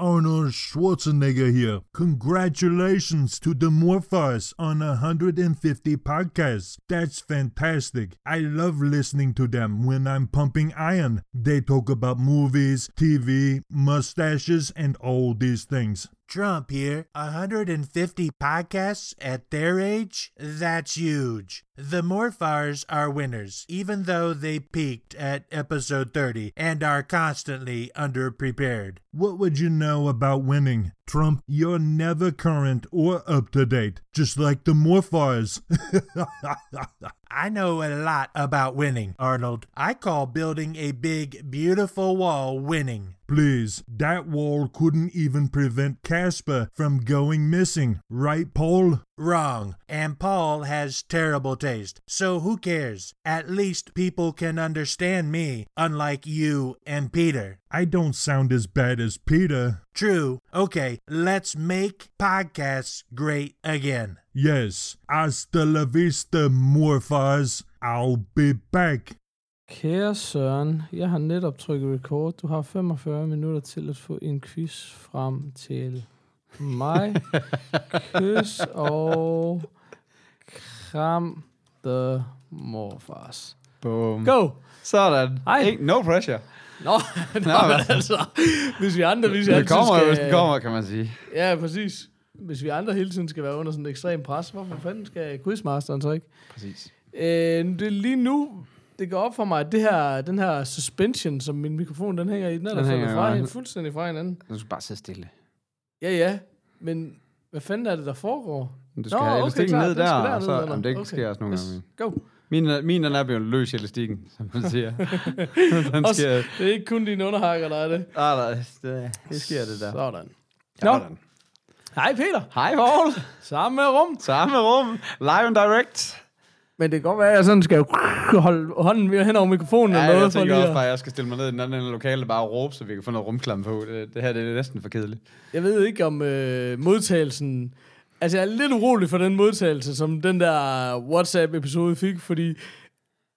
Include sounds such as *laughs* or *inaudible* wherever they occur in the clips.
Arnold Schwarzenegger here. Congratulations to the Morphars on 150 podcasts. That's fantastic. I love listening to them when I'm pumping iron. They talk about movies, TV, mustaches, and all these things. Trump here. 150 podcasts at their age? That's huge. The Morphars are winners, even though they peaked at episode 30 and are constantly underprepared. What would you know about winning? Trump, you're never current or up to date, just like the Morphars. *laughs* I know a lot about winning, Arnold. I call building a big, beautiful wall winning. Please, that wall couldn't even prevent Casper from going missing, right, Paul? Wrong. And Paul has terrible taste. So who cares? At least people can understand me, unlike you and Peter. I don't sound as bad as Peter. True. Okay, let's make podcasts great again. Yes. Hasta la vista, morfars. I'll be back. Kære Søren, jeg har netop trykket record. Du har 45 minutter til at få en quiz frem til mig. Kys og kram the morfars. Boom. Go! Sådan. Hej. Ikke, no pressure. Nå, *laughs* nå men altså, hvis vi andre, hvis vi Det kommer, skal... hvis det kommer, kan man sige. Ja, præcis. Hvis vi andre hele tiden skal være under sådan et ekstrem pres, hvorfor fanden skal quizmasteren så ikke? Præcis. Øh, det er lige nu, det går op for mig, at det her, den her suspension, som min mikrofon den hænger i, den er der Den faldet fra, fuldstændig fra hinanden. Du skal bare sidde stille. Ja, ja, men hvad fanden er det, der foregår? Du skal have elastikken ned skal der, og så, eller? jamen, det Okay. sker også nogle Yes. gange. Go. Min, er- min den er blevet løs i elastikken, som man siger. *laughs* den Også, sker... det er ikke kun dine underhakker, der er det. Ah, nej, det, det sker det der. Sådan. Nå, Sådan. hej Peter. Hej, Paul. Samme rum. Samme rum. Live and direct. Men det kan godt være, at jeg sådan skal holde hånden hen over mikrofonen. Ja, eller noget jeg for tænker også bare, at jeg skal stille mig ned i den anden ende af lokalet og bare råbe, så vi kan få noget rumklam på. Det, det her det er næsten for kedeligt. Jeg ved ikke om øh, modtagelsen... Altså, jeg er lidt urolig for den modtagelse, som den der WhatsApp-episode fik, fordi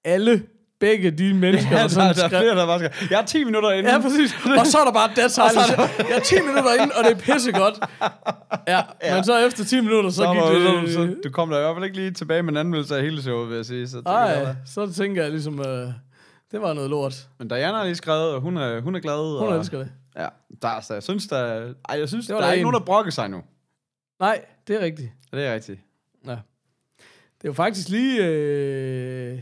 alle, begge de mennesker, Ja, der der, sådan der er skrev... flere, der bare skal... Jeg er 10 minutter inde. Ja, præcis. *laughs* Og så er der bare dead silence. Jeg er 10 minutter inde, og det er pissegodt. Ja, ja. men så efter 10 minutter, så, så, gik det... så, så, du kom der i hvert fald ikke lige tilbage med en anmeldelse af hele showet, vil jeg sige. Så det kan Ej, være. så tænker jeg ligesom, øh, det var noget lort. Men Diana har lige skrevet, og hun er, hun er glad. Hun og, elsker det. Ja, der, er- så jeg synes, der, ej, jeg synes, Det der var er der ikke en. nogen, der brokker sig nu. Nej, det er rigtigt. Det er rigtigt. Ja. Det er jo faktisk lige... Øh,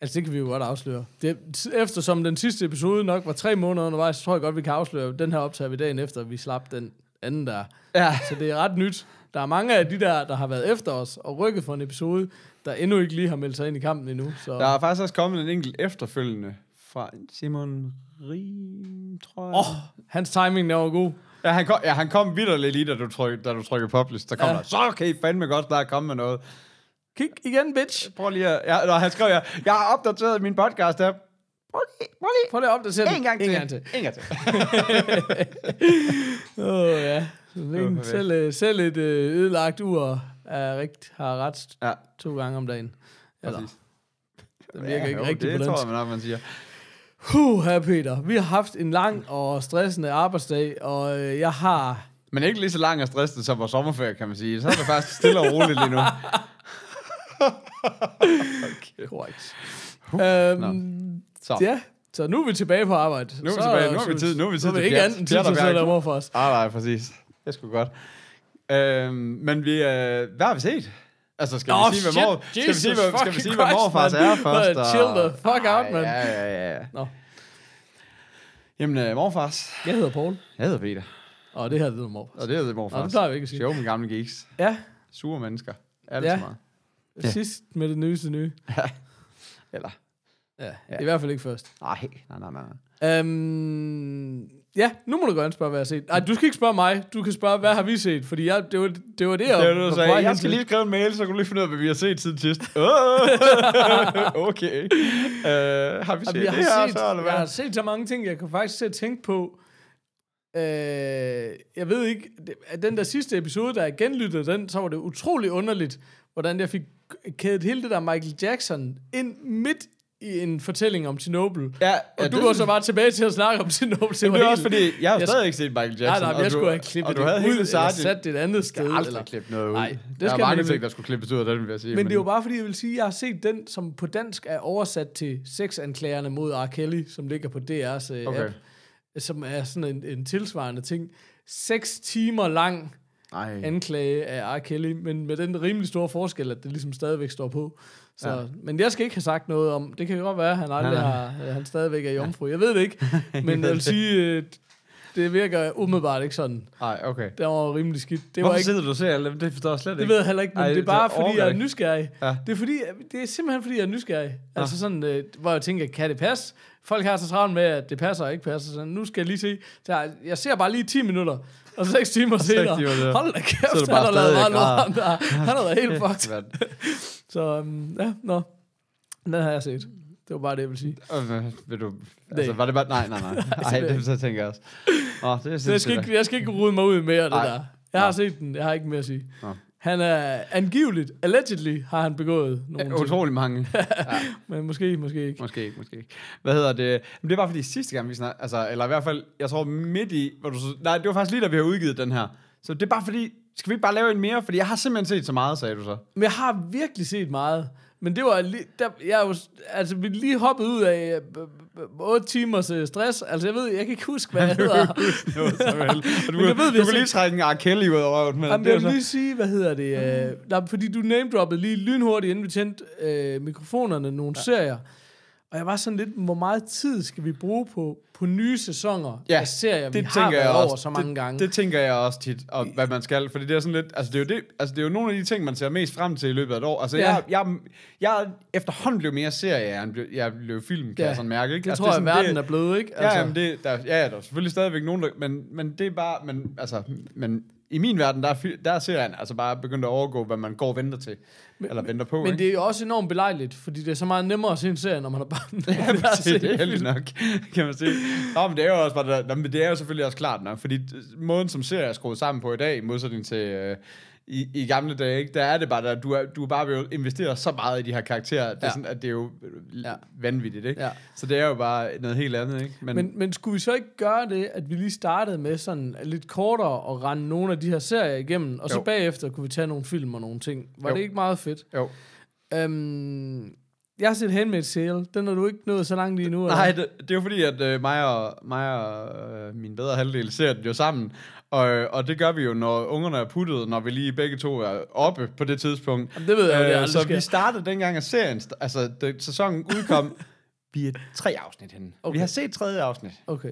altså, det kan vi jo godt afsløre. Det, eftersom den sidste episode nok var tre måneder undervejs, så tror jeg godt, vi kan afsløre, den her optager vi dagen efter, vi slap den anden der. Ja. Så det er ret nyt. Der er mange af de der, der har været efter os og rykket for en episode, der endnu ikke lige har meldt sig ind i kampen endnu. Så. Der er faktisk også kommet en enkelt efterfølgende fra Simon Rim, tror jeg. Åh, oh, hans timing der var god. Ja, han kom, ja, han kom vidderligt lige, da du, tryk, da du trykkede publish. Der kom Ja. der, så I fandme godt snart komme med noget. Kig igen, bitch. Prøv lige at... Ja, og han skrev, ja, jeg har opdateret min podcast app. Prøv lige, prøv lige. Prøv lige at opdatere den. En gang til. En gang til. En gang til. *laughs* Åh, oh, ja. Det Åh, selv, øh, selv et øh, ødelagt ur er rigt, har ret Ja, to gange om dagen. Eller, præcis. det virker ja, ikke jo, rigtigt det på tror dansk. jeg nok, man siger. Huh, her Peter. Vi har haft en lang og stressende arbejdsdag, og øh, jeg har... Men ikke lige så lang og stresset som vores sommerferie, kan man sige. Så er det faktisk stille og roligt lige nu. *laughs* Korrekt. Øhm, Så. ja, så nu er vi tilbage på arbejde. Nu er vi Så tilbage. Nu har vi tid- nu har vi tid så er til ikke andet end tid og der mor for os. Ah, nej, præcis. Det skulle godt. Øhm, men vi, øh, hvad har vi set? Altså, skal Nå, vi sige, hvad shit. mor, skal vi sige, hvad, skal vi sige, hvad morfars mand. er først? og- chill the fuck out, Ej, mand. Ja, ja, ja. Nå. Jamen, øh, morfars. Jeg hedder Paul, Jeg hedder Peter. og det her det hedder mor. Og det hedder morfars. det plejer vi ikke at sige. Sjov med gamle geeks. Ja, Sure mennesker. Alt Ja. ja. meget. Ja. sidst med det nyeste nye. *laughs* Eller, Ja, Ja. i hvert fald ikke først. nej, nej, nej, nej. Øhm, ja, nu må du gerne spørge, hvad jeg har set. Nej, du skal ikke spørge mig. Du kan spørge, hvad har vi set? Fordi jeg, det, var, det var det, jeg Det var det, du sagde. Jeg skal lige skrive en mail, så kan du lige finde ud af, hvad vi har set siden sidst. Åh, *laughs* okay. Uh, har vi set Jamen, det jeg, her har set, så, eller jeg har hvad? set så mange ting, jeg kan faktisk at tænke på. Øh, jeg ved ikke, at den der sidste episode, der jeg genlyttede den, så var det utrolig underligt, hvordan jeg fik kædet hele det der Michael Jackson ind midt i en fortælling om Chernobyl. Ja, Og ja, du det- går så bare tilbage til at snakke om Chernobyl. Det, Men var det er helt- også fordi, jeg har Jeg- stadig ikke set Michael Nej, Jackson. nej, men og jeg du- skulle have klippet og det du havde ud, eller sat det et andet sted. Jeg har aldrig eller... klippet noget ud. Nej, det der er skal mange man ting, der skulle klippes ud af den, vil jeg sige. Men det er jo bare fordi, jeg vil sige, at jeg har set den, som på dansk er oversat til sexanklagerne mod R. Kelly, som ligger på DR's uh, Okay. app, som er sådan en, en tilsvarende ting. Seks timer lang Ej. anklage af R. Kelly, men med den rimelig store forskel, at det ligesom stadigvæk står på. Så, Ja. ja. Men jeg skal ikke have sagt noget om, det kan godt være, at han aldrig Nej, nej. har, øh, han stadigvæk er jomfru. Jeg ved det ikke, *laughs* men jeg vil sige, øh, det virker umiddelbart ikke sådan. Ej, okay. Det var rimelig skidt. Det Hvorfor var ikke sidder du og ser alle? Det forstår jeg slet det ikke. ved jeg heller ikke, men Ej, det er det bare, fordi jeg er nysgerrig. Ja. Det er, fordi, det er simpelthen, fordi jeg er nysgerrig. Ja. Altså sådan, øh, hvor jeg tænker, kan det passe? Folk har så travlt med, at det passer og ikke passer. Så nu skal jeg lige se. Så jeg ser bare lige 10 minutter, og 6 timer senere. Hold da Så kæft, er du han har lavet meget lort, ham der. Han har været helt *laughs* fucked. *laughs* Så um, ja, nå. Den har jeg set. Det var bare det, jeg ville sige. Øh, Vil du... Altså, var det bare... Nej, nej, nej. *laughs* Ej, simpelthen det så tænker jeg også. Åh, det er Så jeg skal, sindssygt. ikke, jeg skal ikke rode mig ud mere det Nej. der. Jeg har set den. Jeg har ikke mere at sige. Nå. Han er angiveligt, allegedly, har han begået nogle Ja, ting. Utrolig mange. *laughs* Men måske, måske ikke. Måske ikke, måske ikke. Hvad hedder det? Men det var fordi sidste gang, vi snakkede, altså, eller i hvert fald, jeg tror midt i, hvor du nej, det var faktisk lige, da vi har udgivet den her. Så det er bare fordi, skal vi ikke bare lave en mere? Fordi jeg har simpelthen set så meget, sagde du så. Men jeg har virkelig set meget. Men det var lige, der, jeg jo, altså vi lige hoppet ud af øh, øh, 8 timers øh, stress. Altså jeg ved, jeg kan ikke huske, hvad *laughs* jeg hedder. Det var så vel. *laughs* Du, Men jeg ved, vi du kunne lige trække en R. Kelly ud af røven. Men Jamen, det jeg vil så, lige sige, hvad hedder det? Øh, der, fordi du name-droppede lige lynhurtigt, inden vi tændte øh, mikrofonerne, nogle ja. serier. Og jeg var sådan lidt, hvor meget tid skal vi bruge på, på nye sæsoner Ja, af serier, vi det har tænker jeg været over også. så mange det, gange? Det tænker jeg også tit, og hvad man skal. Fordi det er sådan lidt, altså det er jo, det, altså det er jo nogle af de ting, man ser mest frem til i løbet af et år. Altså Ja. jeg, jeg, jeg er efterhånden blev mere serie, end blev- jeg blev film, kan Ja, jeg sådan mærke. Ikke? det altså, tror jeg, sådan, verden er blevet, ikke? Ja, jamen det, der, ja, ja, der er selvfølgelig stadigvæk nogen, der, men, men det er bare, men, altså, men i min verden, der er, der er serien altså bare begyndt at overgå, hvad man går og venter til, men, eller venter på, Men ikke? det er jo også enormt belejligt, fordi det er så meget nemmere at se en serie, når man har bare... *laughs* Ja, præcis, det er heldigt nok, *laughs* kan man sige. Nå, men det er jo også bare, det er jo selvfølgelig også klart nok, fordi måden, som serier er skruet sammen på i dag, i modsætning til øh, i, i gamle dage, ikke, der er det bare, der, du, er, du er bare ved investere så meget i de her karakterer, det er Ja. sådan, at det er jo Ja. vanvittigt, ikke? Ja. Så det er jo bare noget helt andet, ikke? Men, Men, men skulle vi så ikke gøre det, at vi lige startede med sådan lidt kortere og rende nogle af de her serier igennem, og så Jo. bagefter kunne vi tage nogle film og nogle ting. Var Jo. det ikke meget fedt? jo. Øhm, jeg har set Handmaid's Tale. Den har du ikke nået så langt lige nu, eller? Nej, det, det er jo fordi, at øh, mig og, mig og øh, min bedre halvdel ser den jo sammen. Og, og det gør vi jo, når ungerne er puttet, når vi lige begge to er oppe på det tidspunkt. Jamen, det ved jeg jo, det aldrig så sker. vi startede dengang, at serien, altså det, sæsonen udkom, *laughs* vi er tre afsnit henne. Okay. Vi har set tredje afsnit. Okay.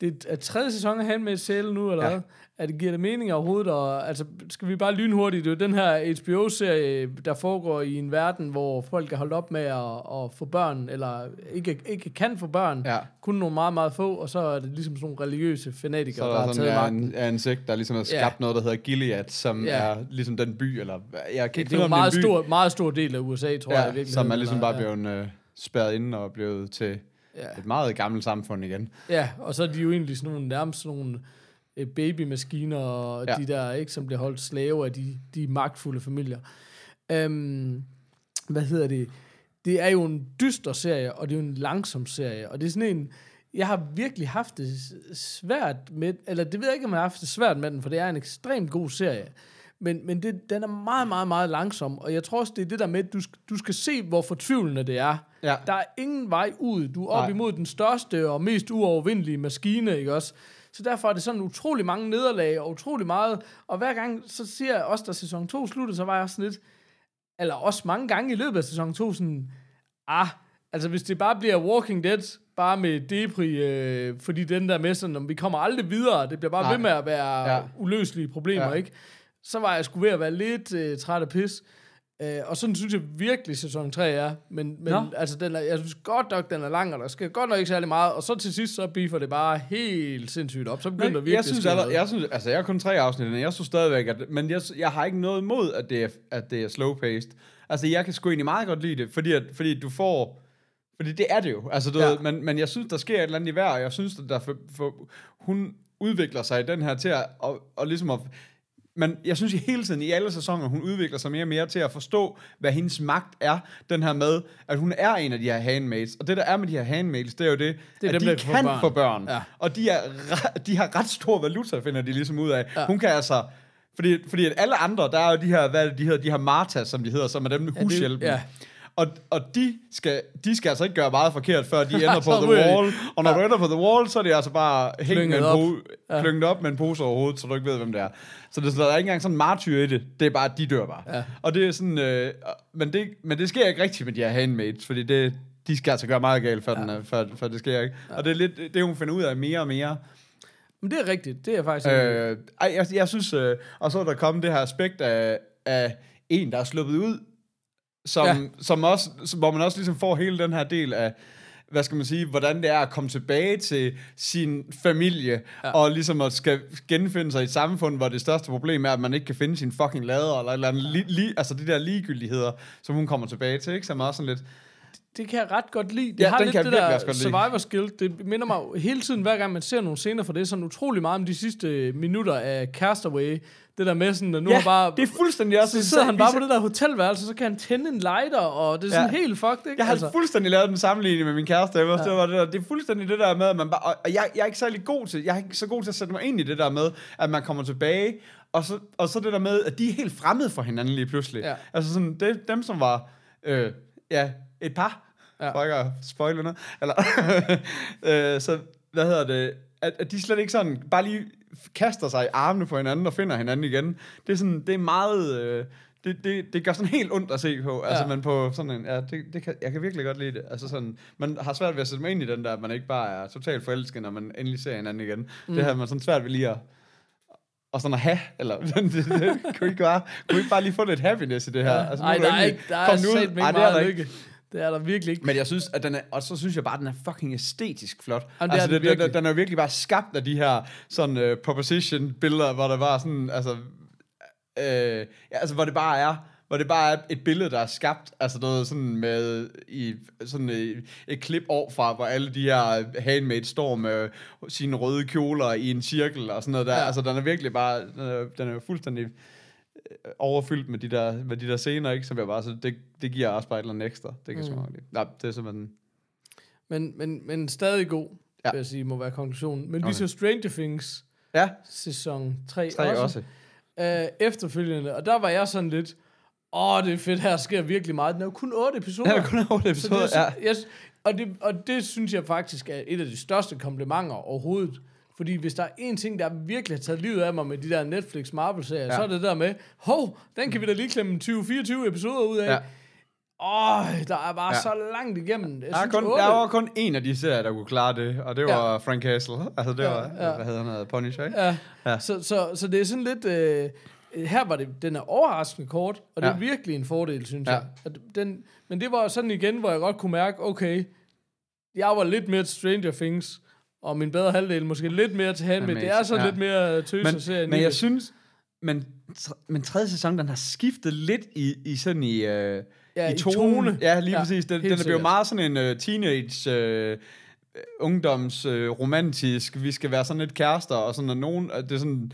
Det er tredje sæson af Handmaid's Tale nu, eller Ja. hvad? Er det, giver det mening overhovedet? Og, altså, skal vi bare lynhurtigt? Det er den her HBO-serie, der foregår i en verden, hvor folk er holdt op med at, at få børn, eller ikke, ikke kan få børn. Ja. Kun nogle meget, meget få, og så er det ligesom sådan nogle religiøse fanatikere, Så der er der har taget er en, er en sekt, der ligesom har skabt Ja. noget, der hedder Gilead, som Ja. er ligesom den by, eller jeg kan ikke Det er meget det er en by. stor, meget stor del af USA, tror jeg. i Ja, virkeligheden, som er ligesom bare blevet øh, spærret inde og blevet til Ja. et meget gammelt samfund igen. Ja, og så er de jo egentlig sådan nogle, nærmest sådan nogle øh, babymaskiner, og ja. De der, ikke, som bliver holdt slave af de, de magtfulde familier. Øhm, hvad hedder det? Det er jo en dyster serie, og det er jo en langsom serie, og det er sådan en, jeg har virkelig haft det svært med, eller det ved jeg ikke, om jeg har haft det svært med den, for det er en ekstremt god serie. Men, men det, den er meget, meget, meget langsom, og jeg tror også, det er det der med, at du, du skal se, hvor fortvivlende det er. Ja. Der er ingen vej ud. Du er op Nej. imod den største og mest uovervindelige maskine, ikke også? Så derfor er det sådan utrolig mange nederlag og utrolig meget. Og hver gang, så siger jeg også, da sæson 2 sluttede, så var jeg sådan lidt, eller også mange gange i løbet af sæson 2, sådan, ah, altså hvis det bare bliver Walking Dead, bare med Depri, øh, fordi den der med sådan, om vi kommer aldrig videre, det bliver bare Nej. ved med at være Ja. uløselige problemer, ja. ikke? Så var jeg sgu ved at være lidt øh, træt af pis. Øh, og sådan synes jeg virkelig, sæson 3 er. Men, men Nå. altså, den er, jeg synes godt nok, den er lang, og der sker godt nok ikke særlig meget. Og så til sidst, så beefer det bare helt sindssygt op. Så begynder der Men virkelig jeg synes, at noget. jeg synes, altså jeg har kun tre afsnit, men jeg synes stadigvæk, at, men jeg, jeg har ikke noget imod, at det er, at det er slow-paced. Altså, jeg kan sgu egentlig meget godt lide det, fordi, at, fordi du får, fordi det er det jo, altså, du ja. ved, men, men jeg synes, der sker et eller andet i hver, og jeg synes, at der for, for, hun udvikler sig i den her til at, og, og ligesom at, men jeg synes i hele tiden, i alle sæsoner, hun udvikler sig mere og mere til at forstå, hvad hendes magt er. Den her med, at hun er en af de her handmaids. Og det, der er med de her handmaids, det er jo det, Det er at dem, de kan få børn. få børn. Ja. Og de, er, de har ret stor valuta, finder de ligesom ud af. Ja. Ja. Hun kan altså... Fordi, fordi at alle andre, der er jo de her, hvad det, de hedder, de her Martas, som de hedder, som er dem med det- hushjælpen. ja. Og, og de, skal, de skal altså ikke gøre meget forkert, før de *laughs* ender på Så the wall. Og når du ender på the wall, så er det altså bare hængt med Klynget en op. po- Ja. klynget op med en pose over hovedet, så du ikke ved, hvem det er. Så det, så der er ikke engang sådan en martyr i det. Det er bare, at de dør bare. Ja. Og det er sådan... Øh, men, det, men det sker ikke rigtigt med de her handmaids, fordi det, de skal altså gøre meget galt, for, ja. den, er- for, for det sker ikke. Ja. Og det er lidt det, hun finder ud af mere og mere. Men det er rigtigt. Det er faktisk... Øh, ej, jeg, jeg synes, øh, og så er der kommet det her aspekt af, af en, der er sluppet ud, som, Ja. som også, som- hvor man også ligesom får hele den her del af, hvad skal man sige, hvordan det er at komme tilbage til sin familie, ja. og ligesom at skal genfinde sig i et samfund, hvor det største problem er, at man ikke kan finde sin fucking lader, eller eller andet, li, li, altså de der ligegyldigheder, som hun kommer tilbage til, ikke? Som er også sådan lidt, det kan jeg ret godt lide. Det Ja, har lidt det der survivor skill. Det minder mig hele tiden, hver gang man ser nogle scener for det, sådan utrolig meget om de sidste minutter af Castaway. Det der med sådan, at nu ja, har bare... det er fuldstændig også... så sidder han bare på det der hotelværelse, så kan han tænde en lighter, og det er sådan Ja. helt fucked, ikke? Jeg har altså. fuldstændig lavet den sammenligning med min kæreste. Jeg ja. det, var det, der, det er fuldstændig det der med, at man bare... Og og jeg, jeg er ikke særlig god til... Jeg er ikke så god til at sætte mig ind i det der med, at man kommer tilbage, og så, og så det der med, at de er helt fremmede for hinanden lige pludselig. Ja. Altså sådan, det, dem som var... Øh, ja, et par. Ja. For ikke at spoile noget. Eller, *laughs* øh, så, hvad hedder det? At, at de slet ikke sådan bare lige kaster sig i armene på hinanden og finder hinanden igen. Det er sådan, det er meget... Øh, det, det, det gør sådan helt ondt at se på. Altså, Ja. men på sådan en... Ja, det, det kan, jeg kan virkelig godt lide det. Altså sådan, man har svært ved at sætte mig ind i den der, at man ikke bare er totalt forelsket, når man endelig ser hinanden igen. Mm. Det har man sådan svært ved lige at og sådan at have, eller *laughs* det, det, det, kunne, I ikke bare, kunne I ikke bare lige få lidt happiness i det her? Ja. Altså, Ej, der er ikke, der er er der meget lykke. Det er der virkelig ikke. Men jeg synes, at den er, og så synes jeg bare, at den er fucking æstetisk flot. Jamen, er altså, den den, virkelig. den er virkelig bare skabt af de her sådan uh, proposition-billeder, hvor der var sådan, altså, øh, ja, altså, hvor det bare er, hvor det bare er et billede, der er skabt, altså noget sådan med, i sådan et, et klip over fra, hvor alle de her handmade står med sine røde kjoler i en cirkel og sådan noget der. Ja. Altså, den er virkelig bare, den er, den er fuldstændig øh, overfyldt med de der, med de der scener, ikke? Så jeg bare, så det, det giver andet ekstra. Det kan mm. Jeg lide. Nej, det er simpelthen... Men, men, men stadig god, ja. Vil jeg sige, må være konklusionen. Men okay. vi så Stranger Things Ja, sæson 3, tre også. også. Øh, efterfølgende. Og der var jeg sådan lidt, åh, det er fedt, her sker virkelig meget. Den er jo kun 8 episoder. Ja, der er kun otte Så episoder. det, er, Ja. så- jeg, og, det, og det synes jeg faktisk er et af de største komplimenter overhovedet. Fordi hvis der er en ting, der virkelig har taget livet af mig med de der Netflix Marvel-serier, ja. Så er det der med, hov, den kan vi da lige klemme 20-24 episoder ud af. Ja. Åh, der er bare ja. Så langt igennem. Jeg Der, er synes, kun, der var kun en af de serier, der kunne klare det, og det var Ja. Frank Castle. *laughs* Altså, det Ja, var, ja. hvad hedder han, Punisher, ikke? Ja. Ja. Så, så, så det er sådan lidt... Øh, her var det, den er overraskende kort, og det er Ja. virkelig en fordel, synes Ja. jeg. At den, men det var sådan igen, hvor jeg godt kunne mærke, okay, jeg var lidt mere Stranger Things, og min bedre halvdel måske lidt mere til Handmaid. Det er sådan ja. lidt mere tøse Men, men jeg synes, men, men tredje sæson, den har skiftet lidt i, i sådan i, øh, Ja, i, i tone. tone. Ja, lige Ja, præcis. Den, den er blevet meget sådan en uh, teenage, uh, ungdoms, uh, romantisk, vi skal være sådan lidt kærester, og sådan, og nogen, det er sådan,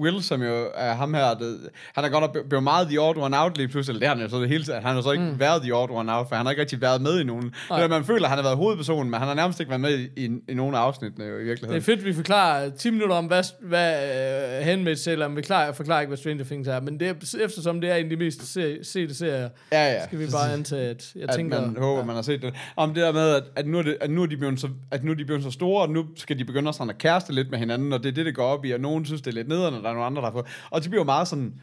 Will, som jo er ham her, det, han er godt nok blevet meget the odd one out lige pludselig, det har han jo så det hele tiden, han har så ikke mm. været the odd one out, for han har ikke rigtig været med i nogen, Nej. Eller man føler, at han har været hovedpersonen, men han har nærmest ikke været med i, i, i nogen af afsnittene jo, i Det er virkeligheden. fedt, vi forklarer 10 minutter om, hvad, hvad uh, Handmaid sælger, men vi klarer, forklarer ikke, hvad Stranger Things er. Men det er, eftersom det er en af de mest se, sete serier, Ja, ja. skal vi bare antage, at jeg at tænker... man håber, ja. man har set det. Om det der med, at, at, nu er det, at, nu er de blevet så, at nu er de blevet så store, og nu skal de begynde at, sådan at kæreste lidt med hinanden, og det er det, det går op i, og nogen synes, det er lidt nederen, og der er nogle andre, der har fået. Og det bliver jo meget sådan,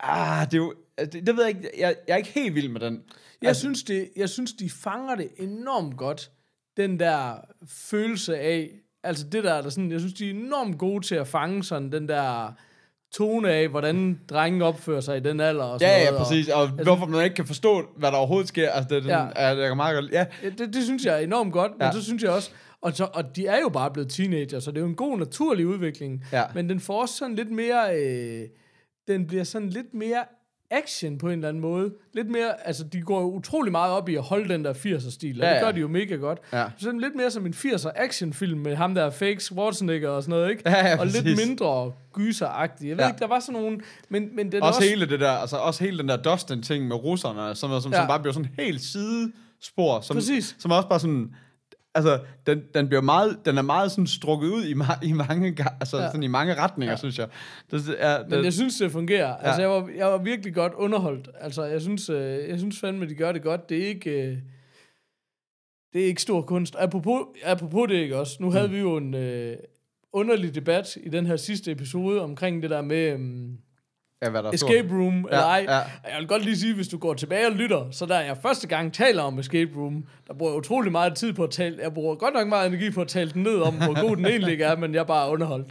ah, det er jo, altså, det, det ved jeg ikke, jeg, jeg er ikke helt vild med den. Jeg synes, det, jeg synes, de fanger det enormt godt, den der følelse af, altså det der, der sådan, jeg synes, de er enormt gode til at fange sådan den der tone af, hvordan drengen opfører sig i den alder og sådan Ja, ja, noget. præcis. Og altså- hvorfor man ikke kan forstå, hvad der overhovedet sker. Altså, det, det, Ja. ja. er, det er meget godt. Ja, Ja, det, det synes jeg er enormt godt, men Ja. så synes jeg også, og, så, og de er jo bare blevet teenager, så det er jo en god naturlig udvikling. Ja. Men den får også sådan lidt mere, øh, den bliver sådan lidt mere action på en eller anden måde. Lidt mere, altså de går jo utrolig meget op i at holde den der 80'er-stil, og Ja, det ja. gør de jo mega godt. Ja. Sådan lidt mere som en 80'er actionfilm med ham der fake Schwarzenegger og sådan noget, ikke? Ja, ja, og lidt mindre gyseragtigt. Jeg ved Ja. ikke, der var sådan nogle, men, men den også, også, hele det der, altså også hele den der Dustin-ting med russerne, noget, som, ja. Som bare bliver sådan helt sidespor, som, Præcis. som også bare sådan, altså, den, den bliver meget, den er meget sådan strukket ud i, ma- i mange, altså, Ja. sådan i mange retninger, ja. synes jeg. Det, er, det, Men jeg synes, det fungerer. Ja. Altså, jeg var, jeg var virkelig godt underholdt. Altså, jeg synes, øh, jeg synes fandme, de gør det godt. Det er ikke... Øh, det er ikke stor kunst. Apropos, apropos det ikke også. Nu havde vi jo en øh, underlig debat i den her sidste episode omkring det der med um, ja, hvad der er escape room eller ej. ja. Jeg vil godt lige sige, hvis du går tilbage og lytter, så da jeg første gang taler om escape room, der bruger jeg utrolig meget tid på at tale. Jeg bruger godt nok meget energi på at tale den ned om, hvor god den egentlig er, men jeg er bare underholdt.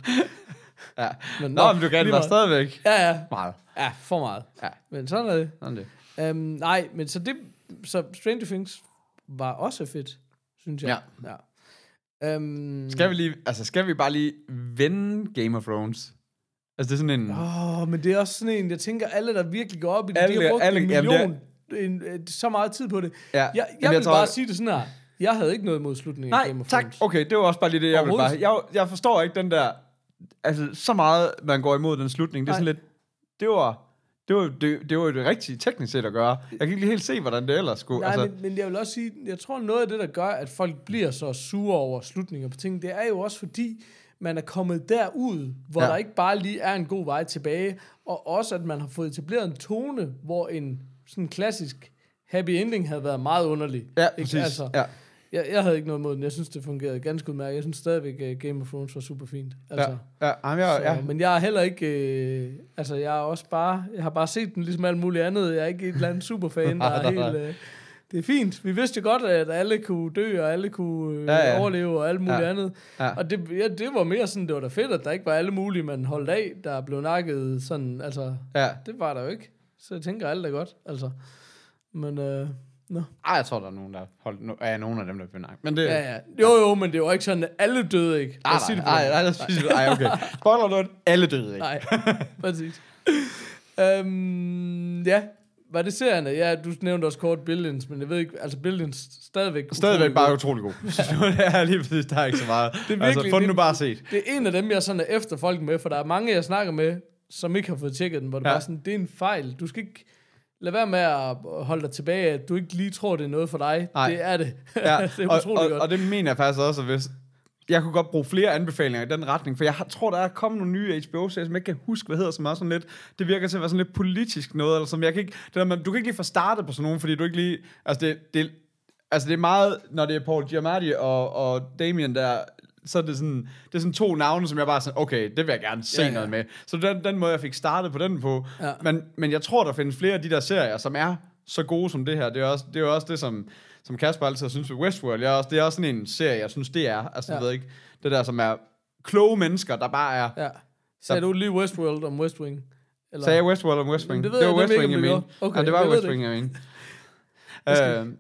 Ja. Men, Nå, men du kan meget. stadigvæk Ja, ja. meget. Ja, for meget. Ja. Men sådan er det. Sådan det. Um, nej, men så det, så Stranger Things var også fedt, synes jeg. Ja. ja. Um, Skal vi lige, altså skal vi bare lige vende Game of Thrones? Altså det er sådan en... Åh, oh, men det er også sådan en, jeg tænker, alle, der virkelig går op i det, Alle- de har brugt alle- en jamen, million, en, øh, så meget tid på det. Ja, Jeg, jeg, jamen, vil tror- bare sige det sådan her. Jeg havde ikke noget imod slutningen af Nej, Game of tak. Thrones. Okay, det var også bare lige det, jeg ville bare... Jeg, jeg forstår ikke den der... Altså, så meget, man går imod den slutning. Det er sådan Nej. lidt... Det var... Det var, det, det var jo det rigtige teknisk set at gøre. Jeg kan ikke lige helt se, hvordan det ellers skulle... Nej, altså, men, men jeg vil også sige, jeg tror noget af det, der gør, at folk bliver så sure over slutninger på ting, det er jo også fordi, man er kommet derud, hvor ja. Der ikke bare lige er en god vej tilbage, og også at man har fået etableret en tone, hvor en sådan klassisk happy ending havde været meget underlig. ja, Ikke? præcis. Altså, ja. jeg, jeg havde ikke noget mod den. Jeg synes, det fungerede ganske udmærket. Jeg synes stadigvæk, at Game of Thrones var super fint. Altså, Ja, ja, jamen, jeg, så, ja. Men jeg er heller ikke... Øh, altså, jeg er også bare... Jeg har bare set den ligesom alt muligt andet. Jeg er ikke et eller andet superfan, *laughs* der er helt... Øh, det er fint. Vi vidste godt, at alle kunne dø, og alle kunne øh, Ja, ja, overleve, og alt muligt Ja. andet. Ja. Og det, ja, det var mere sådan, det var da fedt, at der ikke var alle mulige, man holdt af, der blev nakket sådan, altså, ja. det var der jo ikke. Så jeg tænker, alt er godt, altså. Men, øh, nå. Ej, jeg tror, der er nogen, der holdt... No, ja, nogen af dem, der blev nej. Men det... Ja, ja. Jo, jo, men det var ikke sådan, at alle døde ikke. Nej, den nej, nej, nej, nej, ej, okay. Spoiler alert, alle døde ikke. Nej, præcis. øhm, ja, var det serierne? Ja, du nævnte også kort Billions, men jeg ved ikke, altså Billions stadigvæk... Stadigvæk bare god. utrolig god. *laughs* det er lige præcis, der er ikke så meget. Det er altså, virkelig- få den nu bare set. Det er en af dem, jeg sådan er efter folk med, for der er mange, jeg snakker med, som ikke har fået tjekket den, hvor det Ja. bare sådan, det er en fejl. Du skal ikke lade være med at holde dig tilbage, at du ikke lige tror, det er noget for dig. Nej. Det er det. Ja, *laughs* det er og, utroligt og, godt. og det mener jeg faktisk også, at hvis... Jeg kunne godt bruge flere anbefalinger i den retning, for jeg har- tror, der er kommet nogle nye HBO-serier, som jeg ikke kan huske, hvad hedder, som er sådan lidt... Det virker til at være sådan lidt politisk noget, eller som jeg kan ikke... Det der, man, du kan ikke lige få startet på sådan nogen, fordi du ikke lige... Altså, det, det, altså, det er meget... Når det er Paul Giamatti og, og Damien der, så er det sådan, det er sådan to navne, som jeg bare sådan, okay, det vil jeg gerne se ja, ja. noget med. Så den, den måde, jeg fik startet på den på. Ja. Men, men jeg tror, der findes flere af de der serier, som er så gode som det her. Det er også det, er også det som, som Kasper altid synes ved Westworld. Jeg er også, det er også sådan en serie, jeg synes, det er. Altså, ja. Ja. jeg ved ikke, det der, som er kloge mennesker, der bare er... Ja. Ja. Sagde du lige Westworld om West Wing? Eller? Sagde jeg Westworld om West Wing? Det ved det jeg var West nemlig Wing, jeg mente. Okay, ja, det var jeg West Wing, jeg mente. Øh,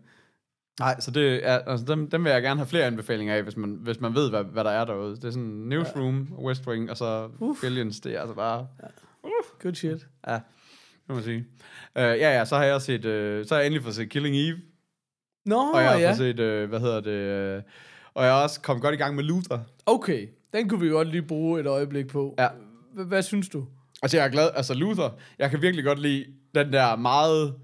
Nej, så det er, altså dem, dem vil jeg gerne have flere anbefalinger af, hvis man, hvis man ved, hvad, hvad der er derude. Det er sådan Newsroom, ja. West Wing, og så Uf. Billions. Det er altså bare... Good shit. Ja, må man sige. Uh, ja, ja, så har jeg set, uh, så har jeg endelig fået set Killing Eve, Nå, og jeg har ja. fået set, uh, hvad hedder det, uh, og jeg har også kommet godt i gang med Luther. Okay, den kunne vi godt lige bruge et øjeblik på. Ja. Hvad synes du? Altså, jeg er glad, altså Luther, jeg kan virkelig godt lide den der meget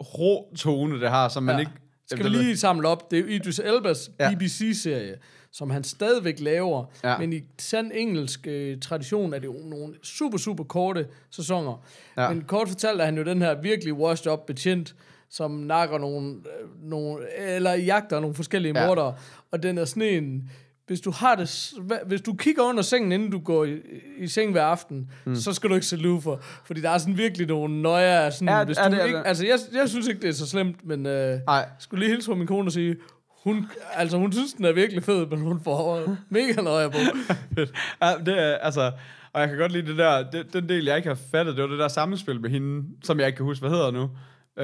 rå tone, det har, som man Ja. ikke... Skal vi lige samle op? Det er Idris Elbas Ja. ja. BBC-serie, som han stadigvæk laver. Ja. Men i sand engelsk øh, tradition er det jo nogle super, super korte sæsoner. Ja. Men kort fortalt er han jo den her virkelig washed up betjent, som nakker nogle, øh, nogle eller jagter nogle forskellige Ja. mordere. Og den er sådan en... Hvis du har det, hvis du kigger under sengen, inden du går i, i seng hver aften, mm. så skal du ikke se Luther. Fordi der er sådan virkelig nogle nøjer. Sådan, Ja, hvis ja, du det er ikke, det. altså, jeg, jeg synes ikke, det er så slemt, men... Øh, Nej, skulle lige hilse fra min kone og sige, hun, altså hun synes, den er virkelig fed, men hun får mega nøje på. ja, det er, altså, Og jeg kan godt lide det der, det, den del, jeg ikke har fattet, det var det der sammenspil med hende, som jeg ikke kan huske, hvad hedder nu.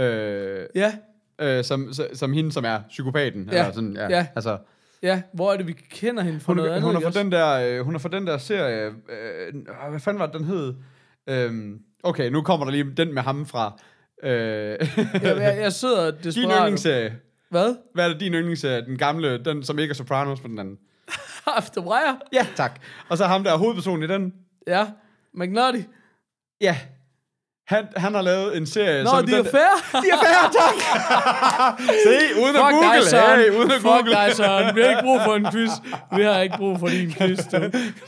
Øh, Ja, øh, som, som, som hende, som er psykopaten. Ja. Eller sådan, ja. Ja. Altså, ja. Hvor er det, vi kender hende fra hun, noget er, andet? hun, er fra den der, øh, hun er fra den der serie, øh, hvad fanden var det, den hed? Øh, okay, nu kommer der lige den med ham fra. Øh, Jeg, jeg, jeg sidder *laughs* din desperat. yndlingsserie. Hvad? Hvad er det din yndlingsserie? Den gamle, den som ikke er Sopranos på den anden. *laughs* After Wire? Ja, tak. Og så ham der er hovedpersonen i den. Ja. McNulty? Ja. Han, han har lavet en serie, Nå, som de er den... fair. De er fair, tak! *laughs* Se, uden at Fuck google. dig, Søren. hey, uden at Fuck google. dig, Søren. Vi har ikke brug for en quiz. Vi har ikke brug for din quiz, du.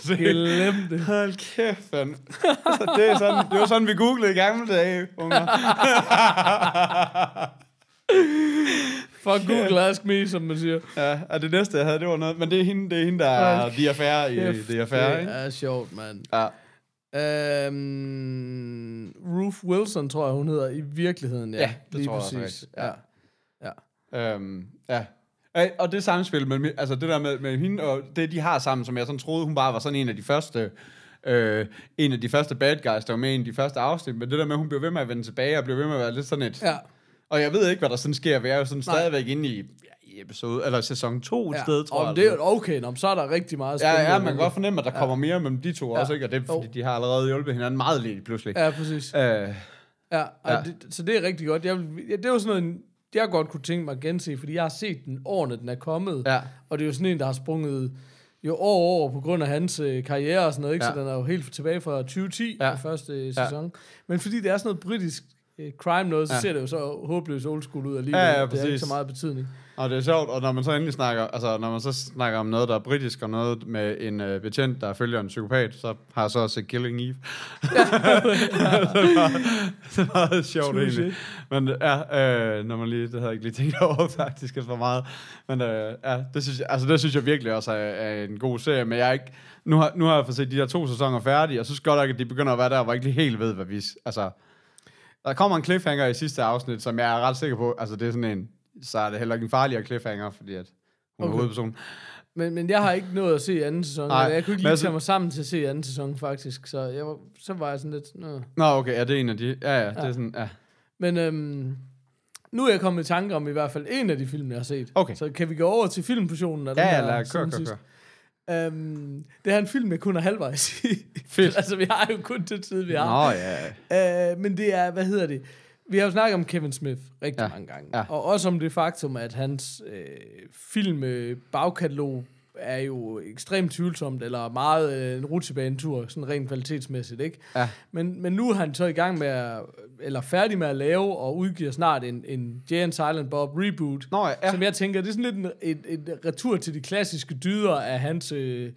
*laughs* Glem det. Hold kæft, man. Altså, det, er sådan, det var sådan, vi googlede i gamle dage, unger. Fuck Google Ask Me, som man siger. Ja, og det næste, jeg havde, det var noget... Men det er hende, det er hende der er Hold de affære i de affære, det ikke? er sjovt, mand. Ja. Øhm, Ruth Wilson, tror jeg, hun hedder i virkeligheden. Ja, Ja, det lige tror jeg også præcis. rigtigt. Ja. ja. Øhm, ja. Og det samspil, med, altså det der med, med hende og det, de har sammen, som jeg sådan troede, hun bare var sådan en af de første, øh, en af de første bad guys, der var med i en af de første afsnit, men det der med, at hun blev ved med at vende tilbage, og blev ved med at være lidt sådan et, ja. Og jeg ved ikke, hvad der sådan sker, vi er jo sådan Nej. stadigvæk inde i, ja, i episode, eller sæson 2 et ja. sted, tror Om jeg. det er okay, nå, så er der rigtig meget Ja, spændende. ja, man kan godt fornemme, at der kommer mere mellem de to Ja. også, ikke? Og det er, fordi Jo. de har allerede hjulpet hinanden meget lidt pludselig. Ja, præcis. Øh, Ja, Ja. ja. Det, så det er rigtig godt. Jeg, ja, det var sådan noget, jeg godt kunne tænke mig at gense, fordi jeg har set den årene, den er kommet. Ja. Og det er jo sådan en, der har sprunget jo år over på grund af hans øh, karriere og sådan noget, ikke? Ja. Så den er jo helt tilbage fra 2010, Ja. ja. første øh, Ja. sæson. Men fordi det er sådan noget britisk crime noget, så Ja. ja. ser det jo så håbløst old school ud alligevel. Ja, ja, det har ikke præcis. så meget betydning. Og det er sjovt, og når man så endelig snakker, altså når man så snakker om noget, der er britisk, og noget med en øh, betjent, der følger en psykopat, så har jeg så også set Killing Eve. *laughs* det var, det var meget sjovt True egentlig. shit. Men ja, øh, når man lige, det havde jeg ikke lige tænkt over *laughs* faktisk, for meget. Men øh, ja, det synes, jeg, altså, det synes jeg virkelig også er, er en god serie, men jeg er ikke, nu har, nu har jeg fået set de der to sæsoner færdige, og jeg synes godt nok, at de begynder at være der, hvor jeg ikke lige helt ved, hvad vi, altså, der kommer en cliffhanger i sidste afsnit, som jeg er ret sikker på, altså det er sådan en, så er det heller ikke en farligere cliffhanger, fordi at hun okay. er hovedpersonen. Men, men jeg har ikke nået at se anden sæson. Nej, jeg kunne ikke lige altså- tage mig sammen til at se anden sæson, faktisk. Så, jeg var, så var jeg sådan lidt... Nå. Nå, okay, er det en af de? Ja, ja, det er Ja. sådan, ja. Men øhm, nu er jeg kommet i tanke om i hvert fald en af de film, jeg har set. Okay. Så kan vi gå over til filmportionen af den Ja, ja, her lad kør, kør, kør. Øhm, det er en film, jeg kun er halvvejs i. Fedt. *laughs* altså, vi har jo kun det tid, vi har. Nå, ja. Øh, men det er, hvad hedder det? Vi har jo snakket om Kevin Smith rigtig Ja. mange gange. Ja. Ja. Og også om det faktum, at hans øh, film øh, bagkatalog er jo ekstremt tvivlsomt, eller meget øh, en rutsjebanetur, sådan rent kvalitetsmæssigt, ikke? Ja. Men, men nu er han så i gang med at, eller færdig med at lave, og udgiver snart en, en Jay and Silent Bob reboot, Nå, ja. som jeg tænker, det er sådan lidt en, et, et retur til de klassiske dyder af hans, øh,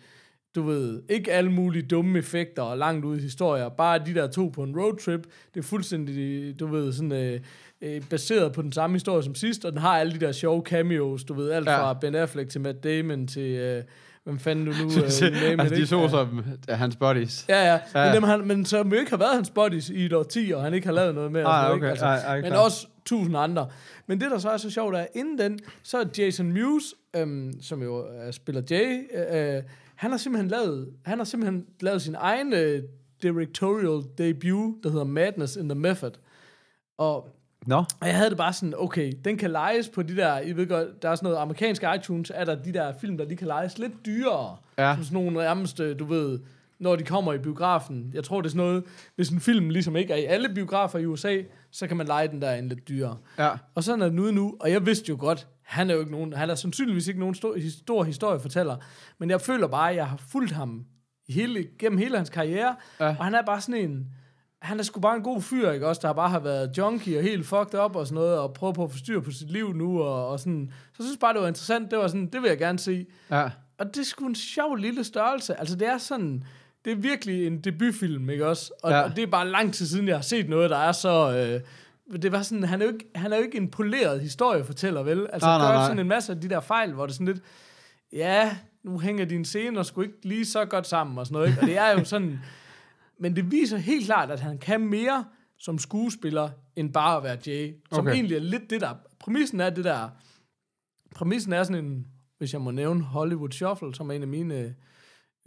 du ved, ikke alle mulige dumme effekter og langt ud i historier, bare de der to på en roadtrip, det er fuldstændig, du ved, sådan øh, øh, baseret på den samme historie som sidst, og den har alle de der sjove cameos, du ved, alt ja. fra Ben Affleck til Matt Damon til, øh, hvem fanden du nu, *laughs* øh, name altså, it, de så som ja, hans buddies. Ja, ja. Ja. ja. Men, dem, han, men som ikke har været hans buddies i et år 10, og han ikke har lavet noget med. Ah, okay. ikke? Altså, Ej, ej, men klar. også tusind andre. Men det, der så er så sjovt, er, at inden den, så er Jason Mewes, øhm, som jo øh, spiller Jay, øh, han har simpelthen lavet, han har simpelthen lavet sin egen øh, directorial debut, der hedder Madness in the Method. Og Nå. og jeg havde det bare sådan, okay, den kan lejes på de der, I ved godt, der er sådan noget amerikansk iTunes, er der de der film, der de kan lejes lidt dyrere. Ja. Som sådan nogle nærmest, du ved, når de kommer i biografen. Jeg tror, det er sådan noget, hvis en film ligesom ikke er i alle biografer i USA, så kan man lege den der en lidt dyrere. Ja. Og sådan er den ude nu, og jeg vidste jo godt, han er jo ikke nogen, han er sandsynligvis ikke nogen stor, stor historiefortæller, men jeg føler bare, at jeg har fulgt ham hele, gennem hele hans karriere, ja. og han er bare sådan en, han er sgu bare en god fyr, ikke også, der bare har været junkie og helt fucked up og sådan noget, og prøver på at få styr på sit liv nu, og, og sådan, så jeg synes bare, det var interessant, det var sådan, det vil jeg gerne se. Ja. Og det er sgu en sjov lille størrelse. Altså, det er sådan... Det er virkelig en debutfilm, ikke også? Og, Ja. og det er bare lang tid siden, jeg har set noget, der er så... Øh, det var sådan, han er, jo ikke, han er jo ikke en poleret historiefortæller, vel? Altså, Nej, nej, nej. sådan en masse af de der fejl, hvor det er sådan lidt... Ja, nu hænger dine scener sgu ikke lige så godt sammen og sådan noget, ikke? Og det er jo sådan... Men det viser helt klart, at han kan mere som skuespiller, end bare at være Jay. Som Okay. egentlig er lidt det der... Præmissen er det der... Præmissen er sådan en, hvis jeg må nævne Hollywood Shuffle, som er en af mine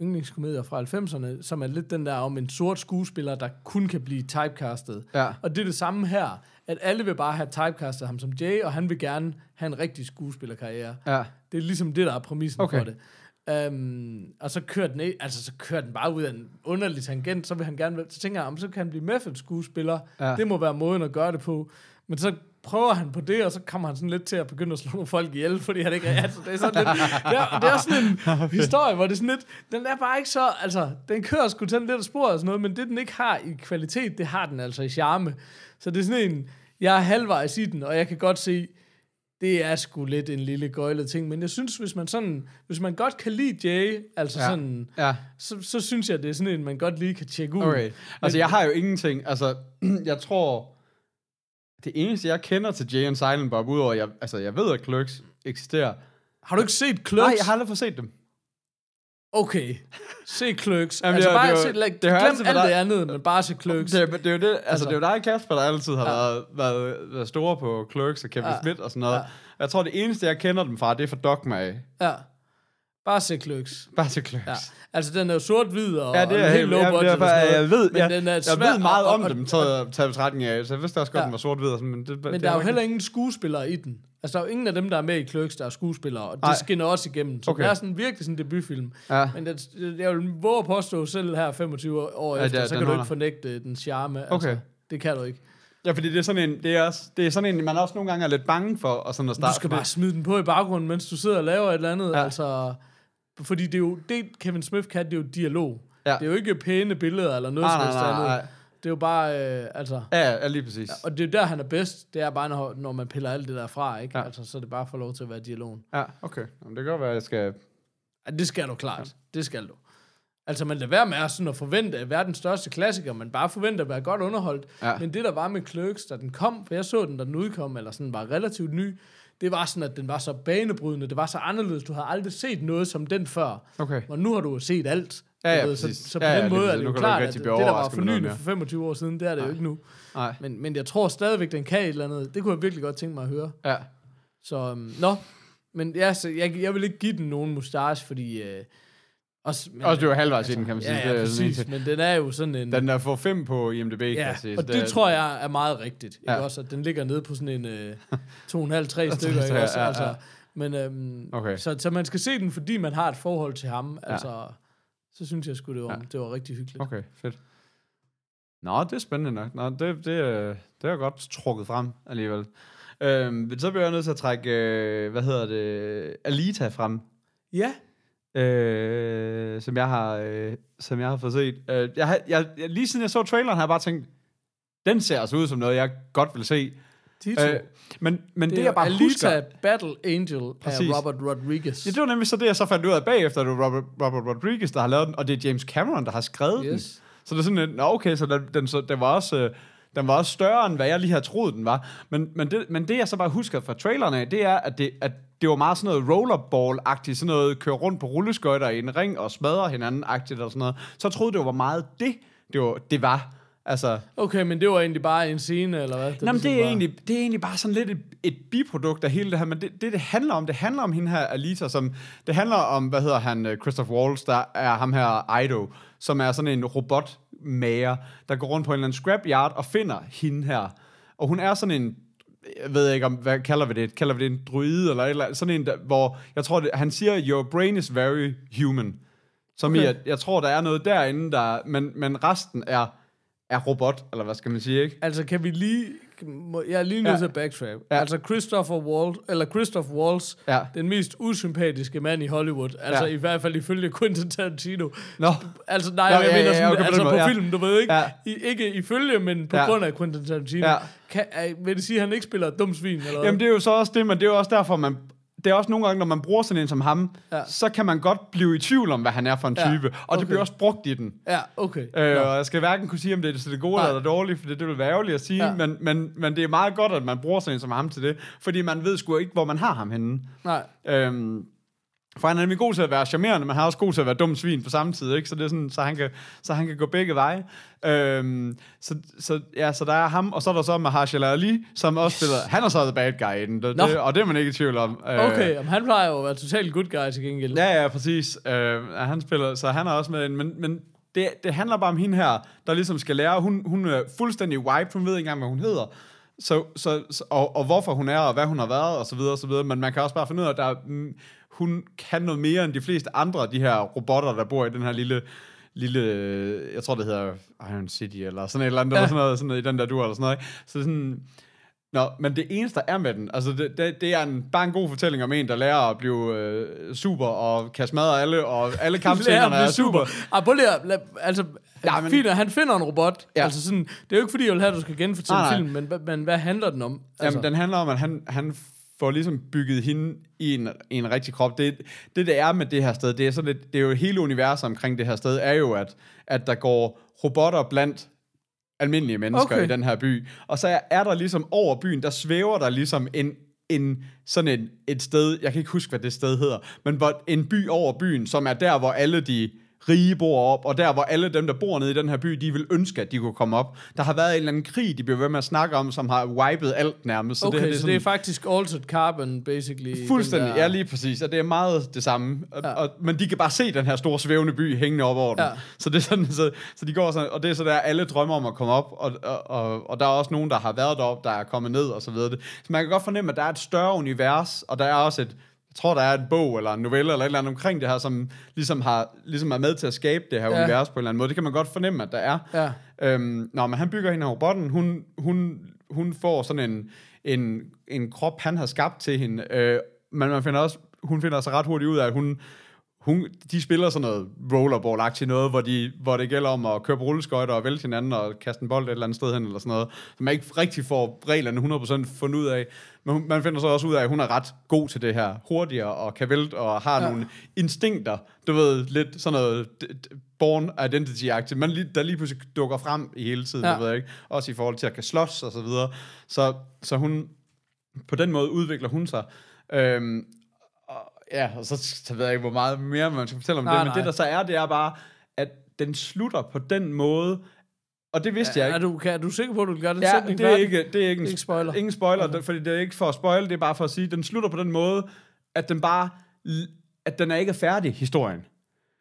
yndlingskomedier fra 90'erne, som er lidt den der om en sort skuespiller, der kun kan blive typecastet. Ja. Og det er det samme her, at alle vil bare have typecastet ham som Jay, og han vil gerne have en rigtig skuespillerkarriere. Ja. Det er ligesom det, der er præmissen Okay. for det. Um, og så kører, den, altså, så kører den bare ud af en underlig tangent, så vil han gerne, så tænker jeg, om så kan han blive Method-skuespiller. Ja. Det må være måden at gøre det på. Men så prøver han på det, og så kommer han sådan lidt til at begynde at slå nogle folk ihjel, fordi han ikke altså, det er sådan lidt, det er, det er sådan en *laughs* historie, hvor det er sådan lidt, den er bare ikke så, altså, den kører sgu til lidt af sporet og sådan noget, men det den ikke har i kvalitet, det har den altså i charme. Så det er sådan en, jeg er halvvejs i den, og jeg kan godt se, det er sgu lidt en lille gøjlet ting, men jeg synes, hvis man sådan, hvis man godt kan lide Jay, altså Ja. sådan, Ja. så, så synes jeg, det er sådan en, man godt lige kan tjekke ud. Okay. Altså, jeg har jo ingenting. Altså, *clears throat* jeg tror... Det eneste, jeg kender til Jay and Silent Bob, udover, jeg, altså, jeg ved, at Clerks eksisterer. Har du ikke set Clerks? Nej, jeg har aldrig fået set dem. Okay, se Clerks. Jamen, altså det bare det se, like, det glem altid alt det andet, men bare se Clerks. Det, er- det er jo det, altså, Altså- det er jo dig og Kasper, der altid har Ja. været, været, været store på Clerks og Kevin Ja. Smith og sådan noget. Ja. Jeg tror, det eneste, jeg kender dem fra, det er fra Dogma af. Ja, bare se Clerks. Bare til Clerks. Ja. Altså, den er jo sort-hvid og, Ja, det er og helt low budget det noget. jeg ved, men jeg, den er jeg svær, ved meget og- om og- dem, taget, taget betragtning af, så jeg vidste også godt, Ja. den var sort-hvid. Men, det, Men der er jo heller ingen skuespillere i den. Altså, der er jo ingen af dem, der er med i Clerks, der er skuespillere, og det Nej. skinner også igennem. Så Okay. det er sådan virkelig sådan en debutfilm. Ja. Men det, jeg vil våge at påstå selv her 25 år Ja, efter, det- så kan du holder. ikke fornægte den charme. Okay. Altså, det kan du ikke. Ja, fordi det er sådan en, det er, også, det er sådan en, man også nogle gange er lidt bange for, og sådan at Du starte. skal fordi- bare smide den på i baggrunden, mens du sidder og laver et eller andet. Ja. Altså, fordi det er jo, det Kevin Smith kan, det er jo dialog. Ja. Det er jo ikke pæne billeder eller noget Nej, som nej, nej, andet. nej. Det er jo bare, øh, altså... Ja, ja, lige præcis. Og det er jo der, han er bedst. Det er bare, når, når man piller alt det der fra, ikke? Ja. Altså, så er det bare for lov til at være dialogen. ja okay. Jamen, det kan godt være, at jeg skal... Ja, det skal du klart. Ja. Det skal du. Altså, man lader være med at, sådan at forvente at være den største klassiker, man bare forventer at være godt underholdt. Ja. Men det, der var med Clerks, da den kom, for jeg så den, da den udkom, eller sådan var relativt ny, det var sådan, at den var så banebrydende, det var så anderledes, du havde aldrig set noget som den før. Okay. Og nu har du set alt. Ja, ja, ved, så, så på Ja, ja, den måde er det jo kan ikke klart, at det, der var fornyende for 25 år siden, det er det jo ikke nu. Nej. Men, men jeg tror stadigvæk, den kan et eller andet. Det kunne jeg virkelig godt tænke mig at høre. Ja. Så, um, nå. Men ja, så jeg, jeg vil ikke give den nogen mustache, fordi... Øh, også, men, Også det var halvvejs i den, kan man sige. Ja, Det ja er sådan en præcis. ting. Men den er jo sådan en... Den der får fem på IMDb, kan ja, jeg sige. og det, tror jeg er meget rigtigt. Ikke Ja. også, at den ligger nede på sådan en øh, *laughs* to og en halv, tre stykker. Ja, Ikke også? ja, ja. Altså, men, øhm, Okay. så, så man skal se den, fordi man har et forhold til ham. Altså, så synes jeg sgu, det var, Ja. det var rigtig hyggeligt. Okay, fedt. Nå, det er spændende nok. Nå, det, det, øh, det er godt trukket frem alligevel. Øhm, så bliver jeg nødt til at trække, øh, hvad hedder det, Alita frem. Ja, øh, som jeg har, øh, som jeg har fået set. Øh, jeg, jeg, jeg, lige siden jeg så traileren, har jeg bare tænkt, den ser altså ud som noget, jeg godt vil se. Tito. Øh, men men det, det, jeg bare Alita husker... Battle Angel Præcis. af Robert Rodriguez. Ja, det var nemlig så det, jeg så fandt ud af bagefter, at det var Robert, Robert Rodriguez, der har lavet den, og det er James Cameron, der har skrevet den. Yes. Så det er sådan, nå, okay, så den, den, så, den var også... Øh, den var også større, end hvad jeg lige havde troet, den var. Men, men, det, men det, jeg så bare husker fra traileren af, det er, at det, at det var meget sådan noget rollerball-agtigt, sådan noget køre rundt på rulleskøjter i en ring og smadre hinanden-agtigt og sådan noget. Så jeg troede, det var meget det, det var. Det var. Altså, Okay, men det var egentlig bare en scene, eller hvad? Nå, men ligesom det, er var- egentlig, det er egentlig bare sådan lidt et, et biprodukt af hele det her, men det, det, det handler om, det handler om hende her, Alita, som, det handler om, hvad hedder han, øh, Christoph Waltz, der er ham her, Ido, som er sådan en robotmager, der går rundt på en eller anden scrapyard og finder hende her. Og hun er sådan en, jeg ved ikke om, hvad kalder vi det, kalder vi det en druide, eller, eller sådan en, der, hvor, jeg tror, det, han siger, your brain is very human. Som okay. i, at jeg tror, der er noget derinde, der, men, men resten er, er robot, eller hvad skal man sige, ikke? Altså, kan vi lige... Jeg er lige nødt Ja. ja. til at backtrack. Ja. Ja. Altså, Christopher Waltz, eller Christoph Waltz, Ja. den mest usympatiske mand i Hollywood. Altså, Ja. ja. i hvert fald ifølge Quentin Tarantino. Nå, Altså, nej, Nå, jeg ja, mener ja, sådan, okay, på den altså på ja. filmen, du ved ikke, Ja. ja. I, ikke ifølge, men på Ja. ja. grund af Quentin Tarantino. Ja. Ja. Kan, er, vil det sige, at han ikke spiller et dumt svin, eller? Jamen det er jo så også det, men det er jo også derfor, man... Det er også nogle gange, når man bruger sådan en som ham, ja. Så kan man godt blive i tvivl om, hvad han er for en Ja, type. Og det okay. bliver også brugt i den. Ja, okay. Øh, og jeg skal hverken kunne sige, om det er det gode Nej. eller det dårlige, for det, det vil være ærgerligt at sige. Ja. men, men, men det er meget godt, at man bruger sådan en som ham til det, fordi man ved sgu ikke, hvor man har ham henne. Nej. Øhm, For han er nemlig god til at være charmerende, men han er også god til at være dum svin på samme tid, ikke? Så det er sådan, så han kan, så han kan gå begge veje. Øhm, så, så, ja, så der er ham, og så er der så Mahershala Ali, som også spiller, han er så the bad guy i den, det, Nå. det, og det er man ikke i tvivl om. Øh, Okay, jamen, han plejer jo at være totalt good guy til gengæld. Ja, ja, præcis. Øh, han spiller, så han er også med, men, men det, det handler bare om hende her, der ligesom skal lære, hun, hun er fuldstændig wiped, hun ved ikke engang, hvad hun hedder, så, så, så, og, og hvorfor hun er, og hvad hun har været, og så videre, og så videre, men man kan også bare finde ud af, at der, er, hun kan noget mere end de fleste andre af de her robotter, der bor i den her lille, lille, jeg tror det hedder Iron City, eller sådan et eller andet, ja. eller sådan noget, sådan noget, i den der dur, eller sådan noget, ikke? Så sådan, Nå, men det eneste, der er med den, altså det, det, det er en, bare en god fortælling om en, der lærer at blive øh, super, og kan smadre alle, og alle *laughs* kampscenerne er super. Ah, prøv lige at, lad, altså, Ja, men- fint, han finder en robot. Ja. Altså sådan, det er jo ikke fordi, jeg vil have, at du skal genfortælle Nej, nej. filmen, men, men hvad handler den om? Altså, Jamen, den handler om, at han, han får ligesom bygget hende i en, i en rigtig krop. Det, det, der er med det her sted, det er, sådan lidt, det er jo hele universet omkring det her sted, er jo, at, at der går robotter blandt almindelige mennesker. Okay. i den her by. Og så er, er der ligesom over byen, der svæver der ligesom en, en sådan en, et sted, jeg kan ikke huske, hvad det sted hedder, men hvor en by over byen, som er der, hvor alle de rige bor op, og der, hvor alle dem, der bor nede i den her by, de vil ønske, at de kunne komme op. Der har været en eller anden krig, de bliver ved med at snakke om, som har wiped alt nærmest. Så okay, det her, det er så sådan- det er faktisk altered carbon, basically. Fuldstændig, der- ja lige præcis, og det er meget det samme. Og, ja. Og, men de kan bare se den her store svævende by hængende op over den. Ja. Så det er sådan, så, så de går sådan, og det er så der, alle drømmer om at komme op, og, og, og, og der er også nogen, der har været derop, der er kommet ned, og så videre. Så man kan godt fornemme, at der er et større univers, og der er også et, jeg tror, der er en bog, eller en novelle, eller et eller andet omkring det her, som ligesom, har, ligesom er med til at skabe det her ja. Univers på en eller anden måde. Det kan man godt fornemme, at der er. Ja. Øhm, nå, men han bygger hende her robotten. Hun, hun, hun får sådan en, en, en krop, han har skabt til hende. Øh, men man finder også, hun finder sig ret hurtigt ud af, at hun, hun, de spiller sådan noget rollerball-agtigt noget, hvor, de, hvor det gælder om at køre på rulleskøjter og vælte hinanden og kaste en bold et eller andet sted hen, eller sådan noget, som man ikke rigtig får reglerne 100% fundet ud af. Men man finder så også ud af, at hun er ret god til det her, hurtigere og kan vælte og har ja. Nogle instinkter, du ved, lidt sådan noget born identity-agtigt, men lige, der lige pludselig dukker frem i hele tiden, ja. Du ved ikke, også i forhold til at kan slås og så videre. Så, så hun, på den måde udvikler hun sig. Øhm, ja, og så, så ved jeg ikke, hvor meget mere man skal fortælle om Nej, det, men nej. det der så er, det er bare, at den slutter på den måde, og det vidste ja, jeg Er ikke. du, kan, er du sikker på, at du vil gøre det Ja, sætning det er færdig? ikke, det er ikke, en, spoiler. Ingen spoiler, Okay. fordi det er ikke for at spoil, det er bare for at sige, den slutter på den måde, at den bare, at den er ikke færdig, historien.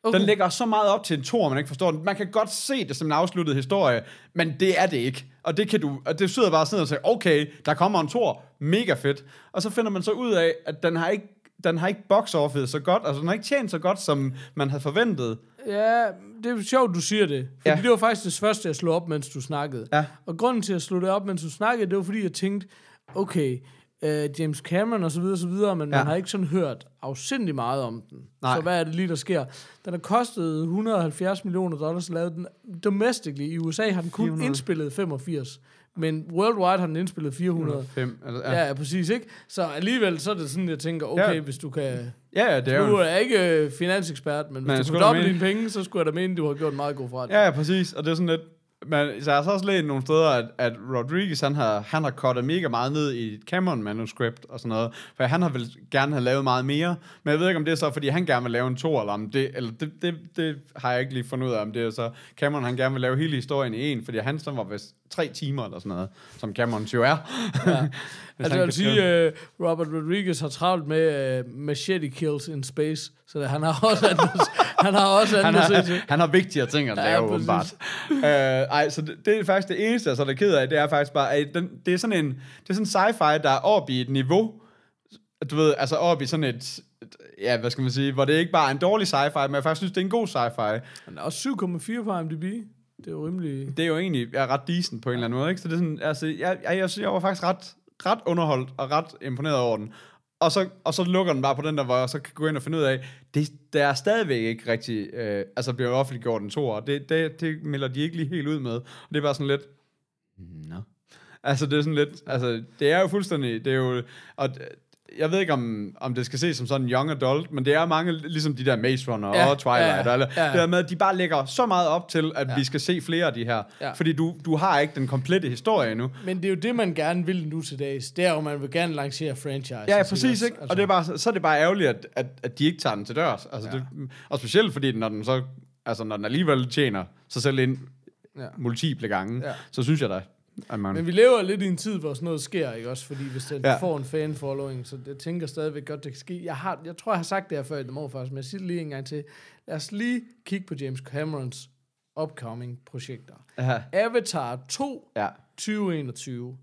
Okay. Den lægger så meget op til en tor, man ikke forstår den. Man kan godt se det som en afsluttet historie, men det er det ikke. Og det kan du, og det sidder bare sådan og siger, okay, der kommer en tor, mega fedt. Og så finder man så ud af, at den har ikke, den har ikke box office så godt, altså den har ikke tjent så godt, som man havde forventet. Ja, det er jo sjovt, du siger det. Fordi Ja. det var faktisk det første, jeg slog op, mens du snakkede. Ja. Og grunden til, at jeg slog det op, mens du snakkede, det var, fordi jeg tænkte, okay, uh, James Cameron og så videre, så videre, men ja. Man har ikke sådan hørt afsindig meget om den. Nej. Så hvad er det lige, der sker? Den har kostet 170 millioner dollars, lavet den domestically. I USA har den kun 400. indspillet 85, men worldwide har den indspillet 400. 5, altså, Ja, ja, præcis, ikke? Så alligevel, så er det sådan, jeg tænker, okay, Ja. ja. hvis du kan... ja, ja, det er Du er ikke øh, finansekspert, men hvis du kunne doble dine penge, så skulle jeg da mene, du har gjort en meget god forretning. Ja, ja, præcis. Og det er sådan lidt... Men så jeg har så også læst nogle steder, at, at Rodriguez, han har, han har kottet mega meget ned i et Cameron-manuskript og sådan noget. For han har vel gerne have lavet meget mere. Men jeg ved ikke, om det er så, fordi han gerne vil lave en to, eller om det... Eller det, det, det har jeg ikke lige fundet ud af, om det er så... Cameron, han gerne vil lave hele historien i en, fordi han som var vist tre timer eller sådan noget, som Cameron jo er. Ja. *laughs* Altså jeg vil sige, uh, Robert Rodriguez har travlt med uh, machete kills in space, så *laughs* han har også andet, han har også han, andet se har, han har vigtigere ting at Ja, lave, præcis. åbenbart. uh, ej, så det, det er faktisk det eneste, jeg så er ked af, det er faktisk bare, at den, det er sådan en, det er sådan sci-fi, der er oppe i et niveau, du ved, altså oppe i sådan et, et, ja, hvad skal man sige, hvor det ikke bare er en dårlig sci-fi, men jeg faktisk synes, det er en god sci-fi. Han er også 7,4 på IMDb. Det er jo rimelig... Det er jo egentlig er ret decent på en eller anden måde, ikke? Så det er sådan, altså, jeg, jeg, jeg, jeg, jeg var faktisk ret, ret underholdt og ret imponeret over den. Og så, og så lukker den bare på den der, hvor jeg så kan gå ind og finde ud af, det, der er stadigvæk ikke rigtig, øh, altså bliver offentliggjort en to det, det, det melder de ikke lige helt ud med. Og det er bare sådan lidt, nå. Altså det er sådan lidt, altså det er jo fuldstændig, det er jo, og jeg ved ikke, om, om det skal ses som sådan en young adult, men det er mange, ligesom de der Maze Runner Ja, og Twilight, ja, ja. Ja. det der med, at de bare lægger så meget op til, at Ja. vi skal se flere af de her. Ja. Fordi du, du har ikke den komplette historie endnu. Men det er jo det, man gerne vil nu til dags. Det er jo, man vil gerne lancere franchise. Ja, præcis, ikke? Og det er bare, så er det bare ærgerligt, at, at, at de ikke tager den til dørs. Altså, Ja. ja. det, og specielt fordi, når den så, altså når den alligevel tjener sig selv ind Ja. multiple gange, Ja. ja. så synes jeg da, at man... Men vi lever lidt i en tid, hvor sådan noget sker, ikke også? Fordi hvis det ja. Får en fan-following, så jeg tænker stadigvæk godt, det kan ske. Jeg, har, jeg tror, jeg har sagt det her før i morgen faktisk, men jeg siger det lige en gang til. Lad os lige kigge på James Camerons upcoming projekter. ja, Avatar 2 ja. 2021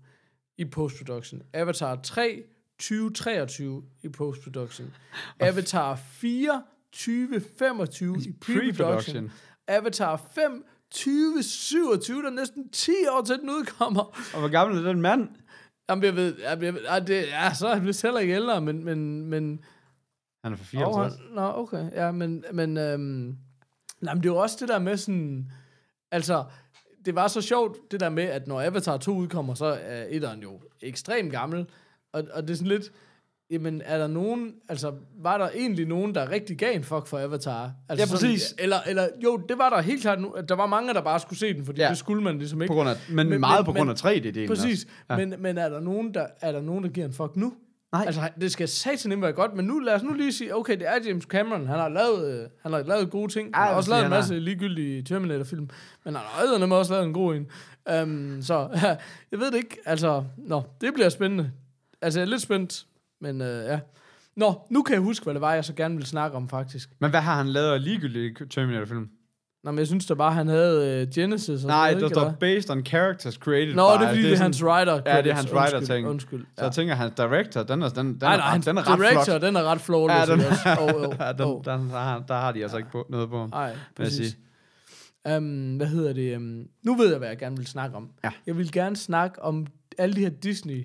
i post-production. Avatar 3 2023 i post-production. *laughs* Avatar 4 2025 i. Pre-production. Avatar 5 2027, der er næsten 10 år til den udkommer. Og hvor gammel er den mand? Jamen, jeg ved, jeg, jeg, jeg, det, ja, så er han vist heller ikke ældre, men, men, men Han er Åh, 54. han- Nå, okay. Ja, men, men, øhm, nej, men det er jo også det der med sådan... Altså, det var så sjovt, det der med, at når Avatar 2 udkommer, så er etteren jo ekstremt gammel. Og, og det er sådan lidt... Jamen, er der nogen... Altså, var der egentlig nogen, der rigtig gav en fuck for Avatar? Altså, Ja, præcis. Sådan, eller, eller, jo, det var der helt klart. Nu, der var mange, der bare skulle se den, fordi ja. Ja. det skulle man ligesom ikke. På grund af, men, men meget på grund af 3D-delen Præcis. Ja. Men, men er, der nogen, der, er der nogen, der giver en fuck nu? Nej. Altså, det skal satan ikke være godt, men nu lad os nu lige sige, okay, det er James Cameron, han har lavet, øh, han har lavet gode ting, han har også lavet en masse ligegyldige Terminator-film, men han har eddernemame også lavet en god en. Um, så *laughs* jeg ved det ikke, altså, nå, det bliver spændende. Altså, jeg er lidt spændt, men uh, ja. Nå, nu kan jeg huske, hvad det var, jeg så gerne ville snakke om, faktisk. Men hvad har han lavet af ligegyldige Terminator-film? Nå, men jeg synes da bare, han havde uh, Genesis og Nej, noget, der står based on characters created Nå, by. det er fordi, det er, sådan- hans writer Ja, det er hans writer Undskyld, ting. Undskyld. Så jeg tænker, hans director, den er, den, den nej, er, nej, hans den er ret director, flot. den er ret flawless. Ja, den, også? Oh, oh, *laughs* ja, den, oh. den, der, har, der har de altså ikke på, noget på. Nej, præcis. Um, hvad hedder det? Um, nu ved jeg, hvad jeg gerne vil snakke om. Ja. Jeg vil gerne snakke om alle de her Disney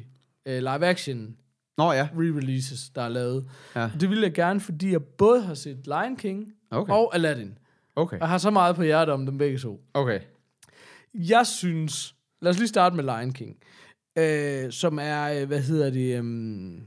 uh, live-action Nå ja, re-releases, der er lavet. Ja. Det vil jeg gerne, fordi jeg både har set Lion King Okay. og Aladdin. okay, Jeg har så meget på hjertet om dem begge to. okay. Jeg synes... Lad os lige starte med Lion King. Uh, som er, øh, hvad hedder det... Um,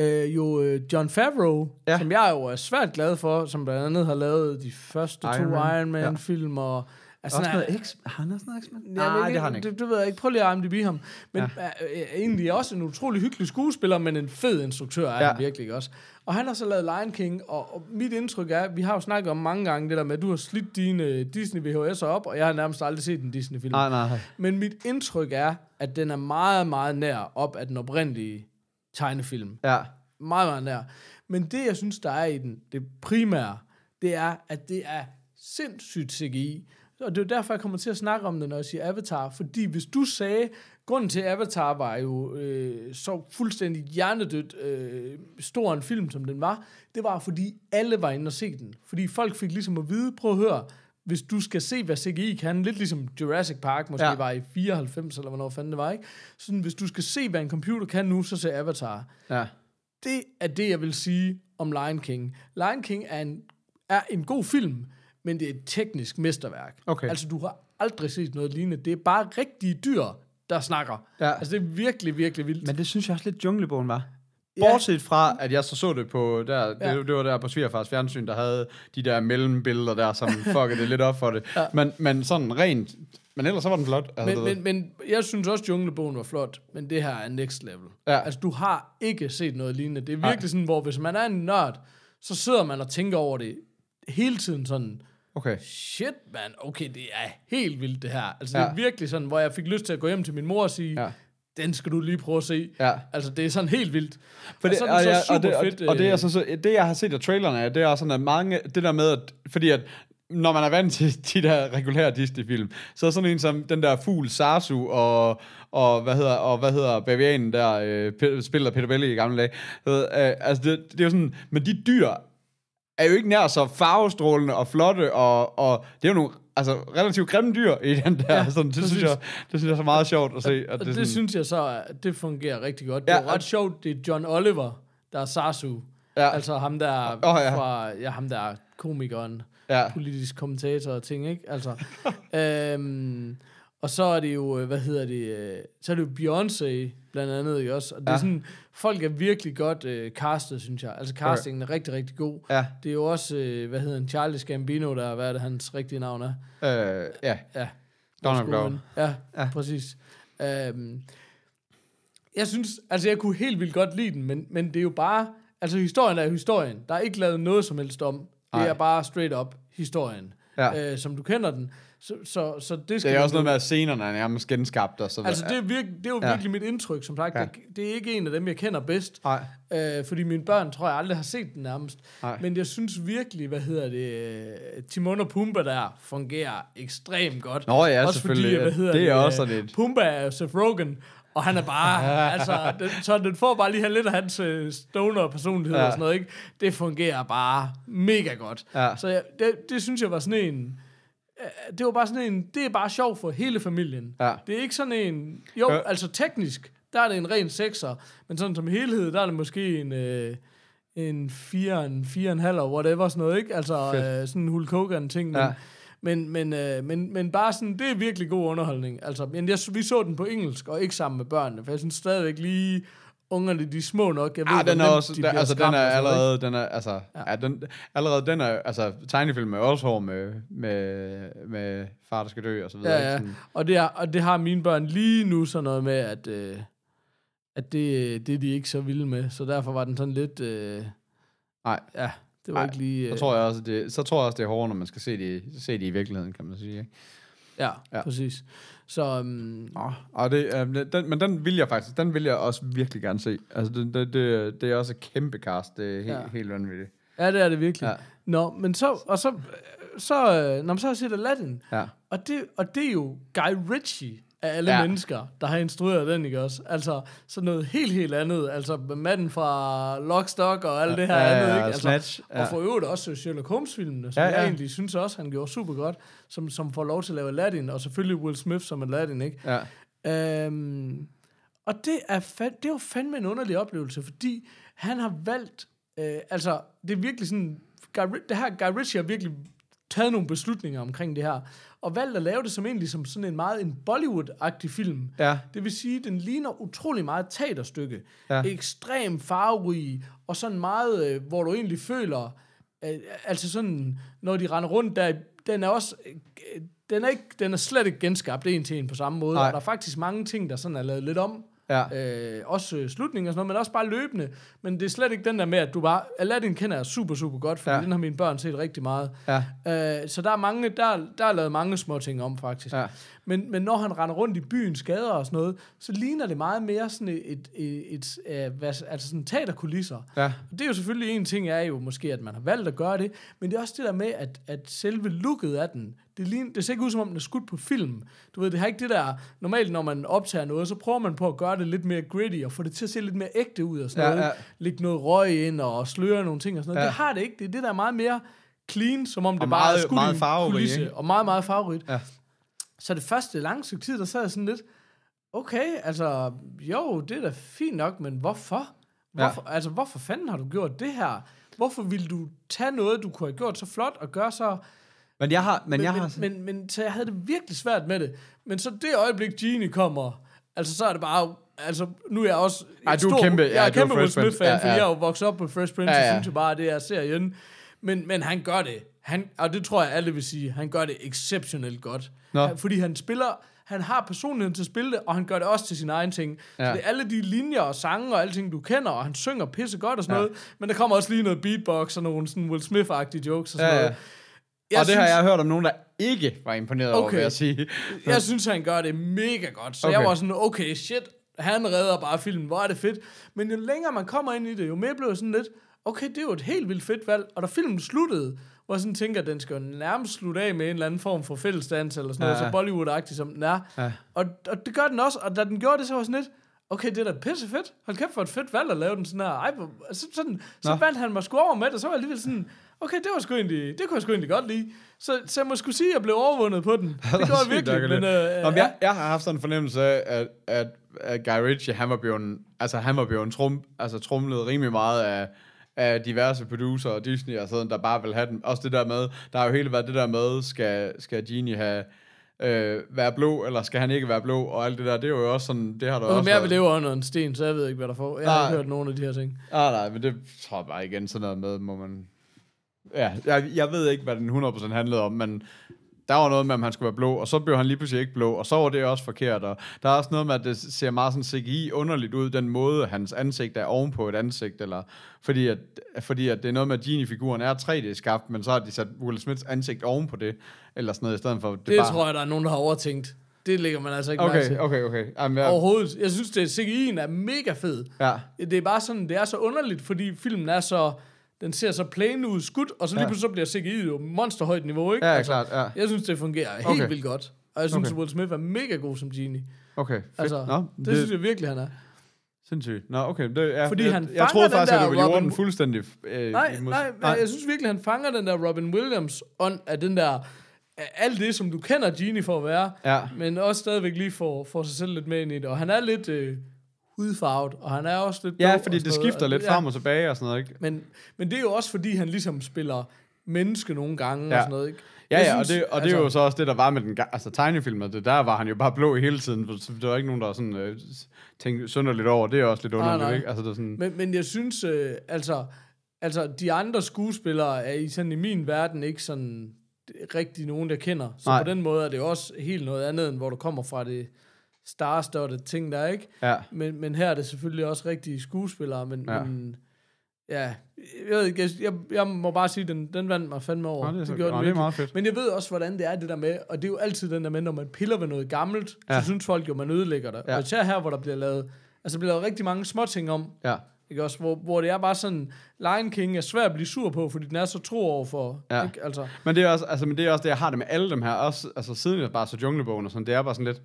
uh, jo uh, John Favreau, ja. Ja. som jeg jo er svært glad for, som blandt andet har lavet de første Iron to Man. Iron Man-film, og... Altså, Også han- noget X, har han også noget X-Men? Ja, Nej, men det har han ikke. Det, det ved jeg ikke. Prøv lige at IMDb ham. Men ja. er, er, egentlig også en utrolig hyggelig skuespiller, men en fed instruktør er ja. Han virkelig også. Og han har så lavet Lion King, og, og mit indtryk er, vi har jo snakket om mange gange det der med, at du har slidt dine Disney VHS'er op, og jeg har nærmest aldrig set en Disney-film. Nej, nej, nej. Men mit indtryk er, at den er meget, meget nær op af den oprindelige tegnefilm. Ja, Meget, meget nær. Men det, jeg synes, der er i den, det primære, det er, at det er sindssygt CGI. Og det er jo derfor, jeg kommer til at snakke om det, når jeg siger Avatar. Fordi hvis du sagde, grunden til Avatar var jo øh, så fuldstændig hjernedødt øh, stor en film, som den var, det var, fordi alle var inde og se den. Fordi folk fik ligesom at vide, prøv at høre, hvis du skal se, hvad CGI kan, lidt ligesom Jurassic Park måske ja. Ja. var i 94, eller hvornår fanden det var, ikke? Sådan, hvis du skal se, hvad en computer kan nu, så se Avatar ja. det er det, jeg vil sige om Lion King. Lion King er en, er en god film, men det er et teknisk mesterværk. Okay. Altså, du har aldrig set noget lignende. Det er bare rigtige dyr, der snakker. Ja. Altså, det er virkelig, virkelig vildt. Men det synes jeg også lidt, Junglebogen var. Ja. Bortset fra, at jeg så så det på, der, Ja. det, det var der på Svigerfars fjernsyn, der havde de der mellembilleder der, som *laughs* fuckede det lidt op for det. Ja. Men, men sådan rent, men ellers så var den flot. Altså, men, men, men jeg synes også, Junglebogen var flot, men det her er next level. Ja. Altså, du har ikke set noget lignende. Det er virkelig Nej. sådan, hvor hvis man er en nørd, så sidder man og tænker over det hele tiden sådan, okay. shit, man, okay, det er helt vildt det her. Altså, ja. det er virkelig sådan, hvor jeg fik lyst til at gå hjem til min mor og sige, Ja. den skal du lige prøve at se. Ja. Altså, det er sådan helt vildt. For det, og er og, så og, det, fedt. og, og det, er øh, så, så, det, jeg har set af trailerne, er, det er sådan, at mange, det der med, at, fordi at, når man er vant til *laughs* de der regulære Disney-film, så er sådan en som den der fugl Sarsu og, og hvad hedder, og hvad hedder bavianen der, øh, spiller Peter Belli i gamle dage. Ved, Øh, altså det, det, er jo sådan, men de dyr er jo ikke nær så farvestrålende og flotte, og, og det er jo nogle altså, relativt grimme dyr i den der. Ja, sådan, det, synes præcis. jeg, det synes jeg er så meget sjovt at se. At og det, det, sådan, synes jeg så, at det fungerer rigtig godt. Det er Ja, jo ret og- sjovt, det er John Oliver, der er Sarsu. Ja. Altså ham der Åh, ja. fra, ja, ham der er komikeren, ja. politisk kommentator og ting, ikke? Altså, *laughs* øhm, og så er det jo, øh, hvad hedder det, øh, så er det jo Beyoncé blandt andet, ikke også? Og det er Ja. sådan, folk er virkelig godt øh, castet, synes jeg. Altså castingen er rigtig, rigtig god. Ja. Det er jo også, øh, hvad hedder han, Charles Gambino, der hvad er det, hans rigtige navn er? Øh, ja. Ja. Donald Glover. Ja, Ja. præcis. Um, jeg synes, altså jeg kunne helt vildt godt lide den, men, men det er jo bare, altså historien er historien. Der er ikke lavet noget som helst om. Det Nej. er bare straight up historien, Ja. øh, som du kender den. Så, så, så det Det skal er man også noget med, at scenerne er nærmest genskabt og så Altså, det er, virke, det er jo Ja. virkelig mit indtryk, som sagt. Ja. Det, det er ikke en af dem, jeg kender bedst. Nej. Øh, fordi mine børn, tror jeg, aldrig har set den nærmest. Nej. Men jeg synes virkelig, hvad hedder det, øh, Timon og Pumba der fungerer ekstremt godt. Nå ja, også selvfølgelig. Fordi, hvad hedder Det er det, også øh, sådan et- Pumba er Seth Rogen, og han er bare, *laughs* altså, den, så den får bare lige her lidt af hans øh, stoner personlighed Ja. og sådan noget, ikke? Det fungerer bare mega godt. Ja. Så jeg, det, det synes jeg var sådan en, øh, det var bare sådan en, det er bare sjov for hele familien. Ja. Det er ikke sådan en, jo, Ja. ja. altså teknisk, der er det en ren sekser, men sådan som helhed, der er det måske en, øh, en 4, en 4,5 eller whatever, sådan noget, ikke? Altså Fedt. øh, sådan en Hulk Hogan ting, men, ja. men, men, øh, men, men bare sådan, det er virkelig god underholdning. Altså, men jeg, vi så den på engelsk, og ikke sammen med børnene, for jeg synes stadigvæk lige, ungerne, de er små nok, jeg ved, Ah, den er også, de altså den er noget, ikke? allerede, den er, altså, ja. Ja. den, allerede den er, altså tegnefilm er også hård med, med, med far, der skal dø og så videre. Ja, ikke? ja. Sådan, Og det, er, og det har mine børn lige nu sådan noget med, at, øh, at det, det er de ikke så vilde med. Så derfor var den sådan lidt... Øh, Nej. Ja, det var Nej, ikke lige... så Øh, tror jeg også, det, så tror jeg også, det er hårdere, når man skal se det, se det i virkeligheden, kan man sige. Ikke? ja, Ja. ja, præcis. Så um, Nå, og det, øh, den, men den vil jeg faktisk, den vil jeg også virkelig gerne se. Altså, det, det, det, det er også et kæmpe cast, det er helt, ja. Helt vanvittigt. ja, det er det virkelig. Ja. Ja. Nå, men så... Og så, så, øh, når man så har set Aladdin, Ja. og det, og det er jo Guy Ritchie af alle Ja. mennesker, der har instrueret den, ikke også? Altså, så noget helt, helt andet. Altså, manden fra Lock, Stock og alt det her Ja, ja, andet, ja, ikke? Altså, Snatch, ja. Og for øvrigt også Sherlock Holmes-filmene, som Ja, ja, jeg egentlig synes også, han gjorde super godt, som, som får lov til at lave Aladdin, og selvfølgelig Will Smith som Aladdin, ikke? Ja. Øhm, og det er, fand, det jo fandme en underlig oplevelse, fordi han har valgt, øh, altså det er virkelig sådan, Guy, det her, Guy Ritchie har virkelig taget nogle beslutninger omkring det her, og valgt at lave det som egentlig som sådan en meget en Bollywood-agtig film. Ja. Det vil sige, den ligner utrolig meget teaterstykke. Ja. Ekstrem farverig, og sådan meget, øh, hvor du egentlig føler, øh, altså sådan, når de render rundt der, den er også, øh, den er, ikke, den er slet ikke genskabt en til en på samme måde, Nej. og der er faktisk mange ting, der sådan er lavet lidt om. Ja. Øh, også øh, slutningen og sådan noget, men også bare løbende. Men det er slet ikke den der med, at du bare... Aladdin kender jeg super, super godt, for Ja. ja. den har mine børn set rigtig meget. Ja. Øh, så der er, mange, der, der er lavet mange små ting om, faktisk. Ja. Men, men når han render rundt i byens gader og sådan noget, så ligner det meget mere sådan et, et, et, et, et hvad, altså sådan teaterkulisser. Ja. Og det er jo selvfølgelig en ting, er jo måske, at man har valgt at gøre det, men det er også det der med, at, at selve looket af den, det, ligner, det ser ikke ud som om, den er skudt på film. Du ved, det har ikke det der, normalt når man optager noget, så prøver man på at gøre det lidt mere gritty, og få det til at se lidt mere ægte ud og sådan Ja, noget. ja. Lægge noget røg ind og sløre nogle ting og sådan noget. Ja. Det har det ikke. Det er det, der er meget mere clean, som om det Og bare meget- er skudt meget farverig, kulisse, ikke? og meget, meget farverigt. Ja. Så det første lange stykke tid, der sad jeg sådan lidt, okay, altså, jo, det er da fint nok, men hvorfor? Hvorfor, ja. altså, hvorfor fanden har du gjort det her? Hvorfor ville du tage noget, du kunne have gjort så flot, og gøre så... Men jeg har, men, Men, jeg men, har, men, men, så jeg havde det virkelig svært med det. Men så det øjeblik, Genie kommer, altså så er det bare... Altså, nu er jeg også... Ej, du er kæmpe- Jeg ja, er du er kæmpe Will. Smith-fan, Ja, fordi ja. jeg er jo vokset op på Fresh Prince, Ja, ja, ja. synes jeg bare, det er serien. Men, men han gør det. Han, og det tror jeg, alle vil sige. Han gør det exceptionelt godt. Nå. Han- Fordi han spiller... Han har personligheden til at spille det, og han gør det også til sin egen ting. Ja. Så det er alle de linjer og sange og alting, du kender, og han synger pisse godt og sådan Ja. ja. noget. Men der kommer også lige noget beatbox og nogle sådan Will Smith-agtige jokes og sådan Ja, ja. noget. Jeg og det har jeg hørt om nogen, der ikke var imponeret okay. over, vil jeg sige. *laughs* Jeg synes, han gør det mega godt. Så Okay. jeg var sådan, okay, shit, han redder bare filmen, hvor er det fedt. Men jo længere man kommer ind i det, jo mere blev jeg sådan lidt, okay, det er jo et helt vildt fedt valg. Og da filmen sluttede, hvor jeg sådan tænker, at den skal jo nærmest slutte af med en eller anden form for fællesdans, eller sådan Ja, noget, så Bollywood-agtig som den er. Ja. Og, og det gør den også, og da den gjorde det, så var sådan lidt, okay, det er da pisse fedt. Hold kæft for et fedt valg at lave den sådan her. Ej, så, sådan, så Nå. vandt han mig sgu over med det, så var jeg alligevel sådan, okay, det var sgu egentlig, det kunne jeg sgu egentlig godt lide. Så, så jeg må sgu sige, at jeg blev overvundet på den. *laughs* Det gjorde jeg virkelig. Men, øh, Nå, men jeg, jeg har haft sådan en fornemmelse af, at, at, at Guy Ritchie, han var blevet, altså han var blevet trum, altså trumlet rimelig meget af, af diverse producer og Disney og sådan, der bare vil have den. Også det der med, der har jo hele været det der med, skal, skal Genie have, øh, være blå, eller skal han ikke være blå, og alt det der, det er jo også sådan, det har der Og også mere vil leve under en sten, så jeg ved ikke, hvad der får. Jeg har Nej. ikke hørt nogen af de her ting. Ah, nej, men det tror jeg bare igen sådan noget med, må man... Ja, jeg, jeg ved ikke, hvad den 100% handlede om, men der var noget med, om han skulle være blå, og så blev han lige pludselig ikke blå, og så var det også forkert, og der er også noget med, at det ser meget sådan CGI underligt ud, den måde, hans ansigt er ovenpå et ansigt, eller fordi at, fordi at det er noget med, at Genie-figuren er 3D-skabt, men så har de sat Will Smiths ansigt ovenpå det, eller sådan noget, i stedet for... Det, Det bare... tror jeg, der er nogen, der har overtænkt. Det ligger man altså ikke mærke Okay, til. okay, okay. Jamen, jeg, Overhovedet. Jeg synes, det CGI'en er mega fed. ja. Det er bare sådan, det er så underligt, fordi filmen er så... Den ser så plain ud, skudt, og så lige Ja. pludselig så bliver CGI jo monsterhøjt niveau, ikke? Ja, klart, ja. Jeg synes, det fungerer helt Okay. vildt godt. Og jeg synes, Okay. Will Smith er mega god som Genie. Okay, fedt. Altså, Nå, det, det synes jeg virkelig, han er. Sindssygt. Nå, okay. Det, ja, Fordi jeg, han jeg troede faktisk, at du ville Robin- den fuldstændig. Øh, Nej, imod- nej, nej, jeg synes virkelig, han fanger den der Robin Williams ånd af den der... Alt det, som du kender Genie for at være, Ja. men også stadigvæk lige får, får sig selv lidt med ind i det. Og han er lidt øh, hudfarvet, og han er også lidt Ja, fordi det noget, skifter og- lidt ja. frem og tilbage og sådan noget, ikke? Men, men det er jo også, fordi han ligesom spiller menneske nogle gange Ja. og sådan noget, ikke? Ja, ja, og, det, og det er jo så også det, der var med den altså, tegnefilm, det der var han jo bare blå hele tiden, så der var ikke nogen, der sådan, øh, tænkte synderligt over. Det er også lidt underligt, nej. ikke? Altså, det er sådan, Men, men jeg synes, øh, altså, altså, de andre skuespillere er i, sådan, i min verden ikke sådan rigtig nogen, der kender. Så Nej. på den måde er det også helt noget andet, end hvor du kommer fra det starstudded ting der, ikke? ja. Men, men her er det selvfølgelig også rigtige skuespillere, men Ja. men, ja jeg, ved ikke, jeg, jeg, jeg må bare sige, den, den vandt mig fandme over. Nå, det er, så, gjorde nå, den det er meget fedt. Men jeg ved også, hvordan det er det der med, og det er jo altid den der med, når man piller ved noget gammelt, ja. Så synes folk jo, man ødelægger det. Ja. Og især her, hvor der bliver lavet, altså der bliver lavet rigtig mange små ting om, Ja. ikke også, hvor, hvor det er bare sådan, Lion King er svær at blive sur på, fordi den er så tro overfor, Ja. ikke? Altså, Men det er også, altså, men det er også det, jeg har det med alle dem her, også, altså siden jeg bare så Junglebogen og sådan, det er bare sådan lidt,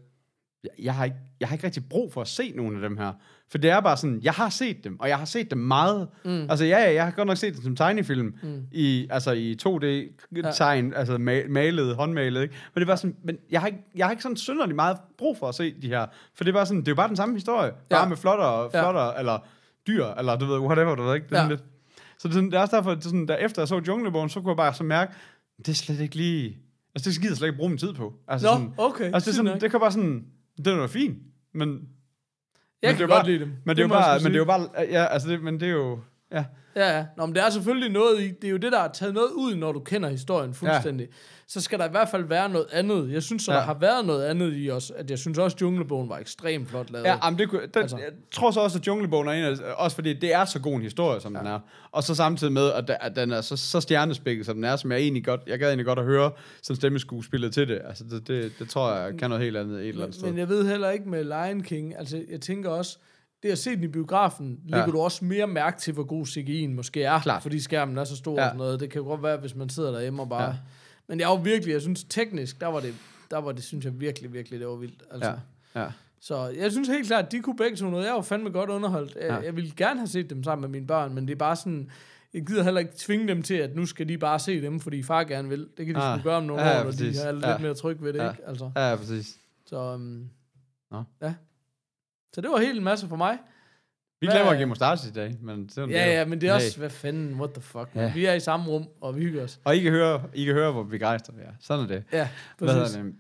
jeg, har ikke, jeg har ikke rigtig brug for at se nogen af dem her. For det er bare sådan, jeg har set dem, og jeg har set dem meget. Mm. Altså ja, ja, jeg har godt nok set dem som tegnefilm, mm. i, altså i 2D-tegn, ja. altså ma- malet, håndmalet, ikke? Men det er bare sådan, men jeg har ikke, jeg har ikke sådan synderligt meget brug for at se de her, for det er bare sådan, det er jo bare den samme historie, bare Ja. med flottere, Ja. flottere, eller dyr, eller du ved, whatever, du ved ikke, det er sådan Ja. lidt. Så det er, sådan, det er også derfor, er sådan, da efter jeg så Junglebogen, så kunne jeg bare så mærke, det er slet ikke lige... Altså, det gider jeg slet ikke bruge min tid på. Altså, Nå, sådan, okay, Altså, det, er sådan, det kan bare sådan... Det er jo fint, men... jeg men det er jo bare. Men det er jo bare... Men det er jo bare... Ja, altså, det, men det er jo... Ja. Ja, ja. Nå, men der er selvfølgelig noget i, det er jo det, der er taget noget ud, når du kender historien fuldstændig. Ja. Så skal der i hvert fald være noget andet. Jeg synes, så Ja. der har været noget andet i os, at jeg synes også, at Junglebogen var ekstremt flot lavet. Ja, jamen, det, kunne, den, Altså. jeg tror så også, at Junglebogen er en af, også fordi det er så god en historie, som ja. den er. Og så samtidig med, at, at den er så, så stjernespækket, som den er, som jeg egentlig godt, jeg gad egentlig godt at høre som stemmeskuespillet til det. Altså, det, det, det tror jeg kan noget helt andet et eller andet sted. Men jeg ved heller ikke med Lion King, altså jeg tænker også, det at se den i biografen, ja. lægger du også mere mærke til, hvor god CGI'en måske er, Klart. fordi skærmen er så stor ja. Ja. og sådan noget. Det kan jo godt være, hvis man sidder derhjemme og bare... Ja. Ja. Men jeg er jo virkelig, jeg synes teknisk, der var det, der var det, synes jeg virkelig, virkelig, det var vildt. Altså. Ja, ja. Så jeg synes helt klart, at de kunne begge to noget. Jeg var fandme godt underholdt. Jeg, Ja. jeg ville gerne have set dem sammen med mine børn, men det er bare sådan... Jeg gider heller ikke tvinge dem til, at nu skal de bare se dem, fordi far gerne vil. Det kan de Ah. sgu gøre om nogle Ja, år, ja, når præcis. de er lidt Ja. mere trygge ved det, Ja. ikke? Altså, Ja, ja, præcis. så, um, Nå. ja. Så det var helt en masse for mig. Vi Hvad- glemmer Game of Stars i dag, men det er jo- Ja, ja, men det er også, Hey. hvad fanden, what the fuck. Ja. Vi er i samme rum, og vi hygger os. Og I kan høre, I kan høre hvor begejstret vi er. Sådan er det. Ja, Hvad præcis. det?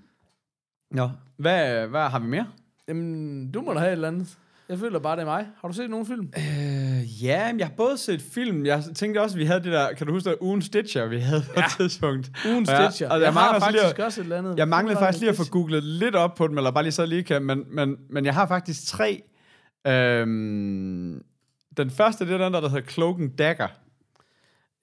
Nå, hvad, hvad har vi mere? Jamen, du må da have et eller andet. Jeg føler bare, det er mig. Har du set nogen film? Øh, ja, men jeg har både set film. Jeg tænkte også, at vi havde det der, kan du huske det, ugen Stitcher, vi havde på et tidspunkt. Ugen Og jeg- Stitcher. og jeg, jeg har lige faktisk at- også et eller andet. Jeg manglede faktisk lige at få googlet lidt op på dem, eller bare lige så lige kan, men, men, men jeg har faktisk tre. Øhm, den første, det er den der, der hedder Cloak and Dagger.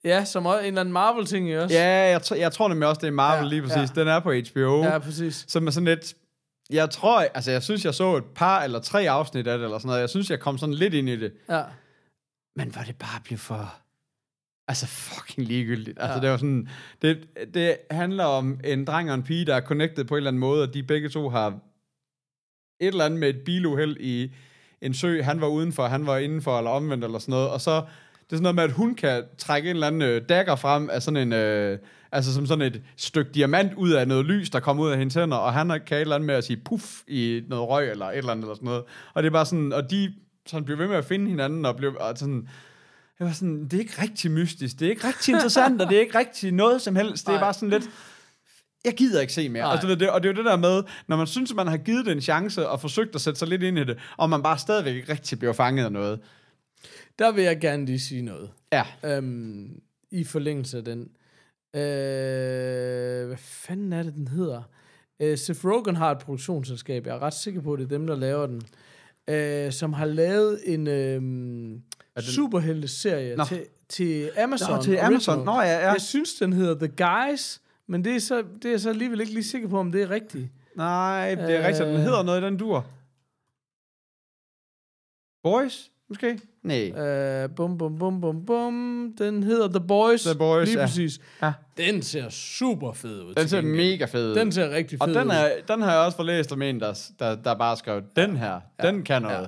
Ja, som også en eller anden Marvel-ting i også. Ja, jeg, jeg tror nemlig også, det er Marvel Ja, ja, lige præcis. ja. Den er på HBO. ja præcis. Som er sådan lidt... Jeg tror, altså jeg synes, jeg så et par eller tre afsnit af det, eller sådan noget. Jeg synes, jeg kom sådan lidt ind i det. Ja. Men hvor det bare blev for... Altså fucking ligegyldigt. Altså Ja. det var sådan... Det, det handler om en dreng og en pige, der er connected på en eller anden måde, og de begge to har et eller andet med et biluheld i en sø. Han var udenfor, han var indenfor, eller omvendt, eller sådan noget. Og så... Det er sådan noget med, at hun kan trække en eller anden øh, dagger frem af sådan en... Øh, altså som sådan et stykke diamant ud af noget lys, der kommer ud af hendes hænder, og han kan et eller andet med at sige puff i noget røg, eller et eller andet, eller sådan noget. Og det er bare sådan... Og de sådan bliver ved med at finde hinanden, og bliver og sådan... Jeg var sådan, det er ikke rigtig mystisk, det er ikke rigtig interessant, og det er ikke rigtig noget som helst. Det er Nej. bare sådan lidt, jeg gider ikke se mere. Altså, det, det, og det er jo det der med, når man synes, at man har givet det en chance og forsøgt at sætte sig lidt ind i det, og man bare stadigvæk ikke rigtig bliver fanget af noget. Der vil jeg gerne lige sige noget. Ja, Øhm, I forlængelse af den. Øh, hvad fanden er det, den hedder? Øh, Seth Rogen har et produktionsselskab, jeg er ret sikker på, at det er dem, der laver den, øh, som har lavet en øh, superhelte-serie Nå. til, til Amazon. Nå, til Amazon. Original. Nå, ja, ja. Jeg synes, den hedder The Guys, men det er, så, det er jeg så alligevel ikke lige sikker på, om det er rigtigt. nej, det er Øh. rigtigt. Den hedder noget i den dur. Boys, måske? Nej. Uh, bum, bum, bum, bum, bum. Den hedder The Boys. The Boys, Lige ja. præcis. Ja. Den ser super fed ud. Den ser gengæld. mega fed ud. Den ser rigtig Og fed den, ud. er, den har jeg også forlæst om en, der, der, der bare skrev, den her, den kan noget. Ja.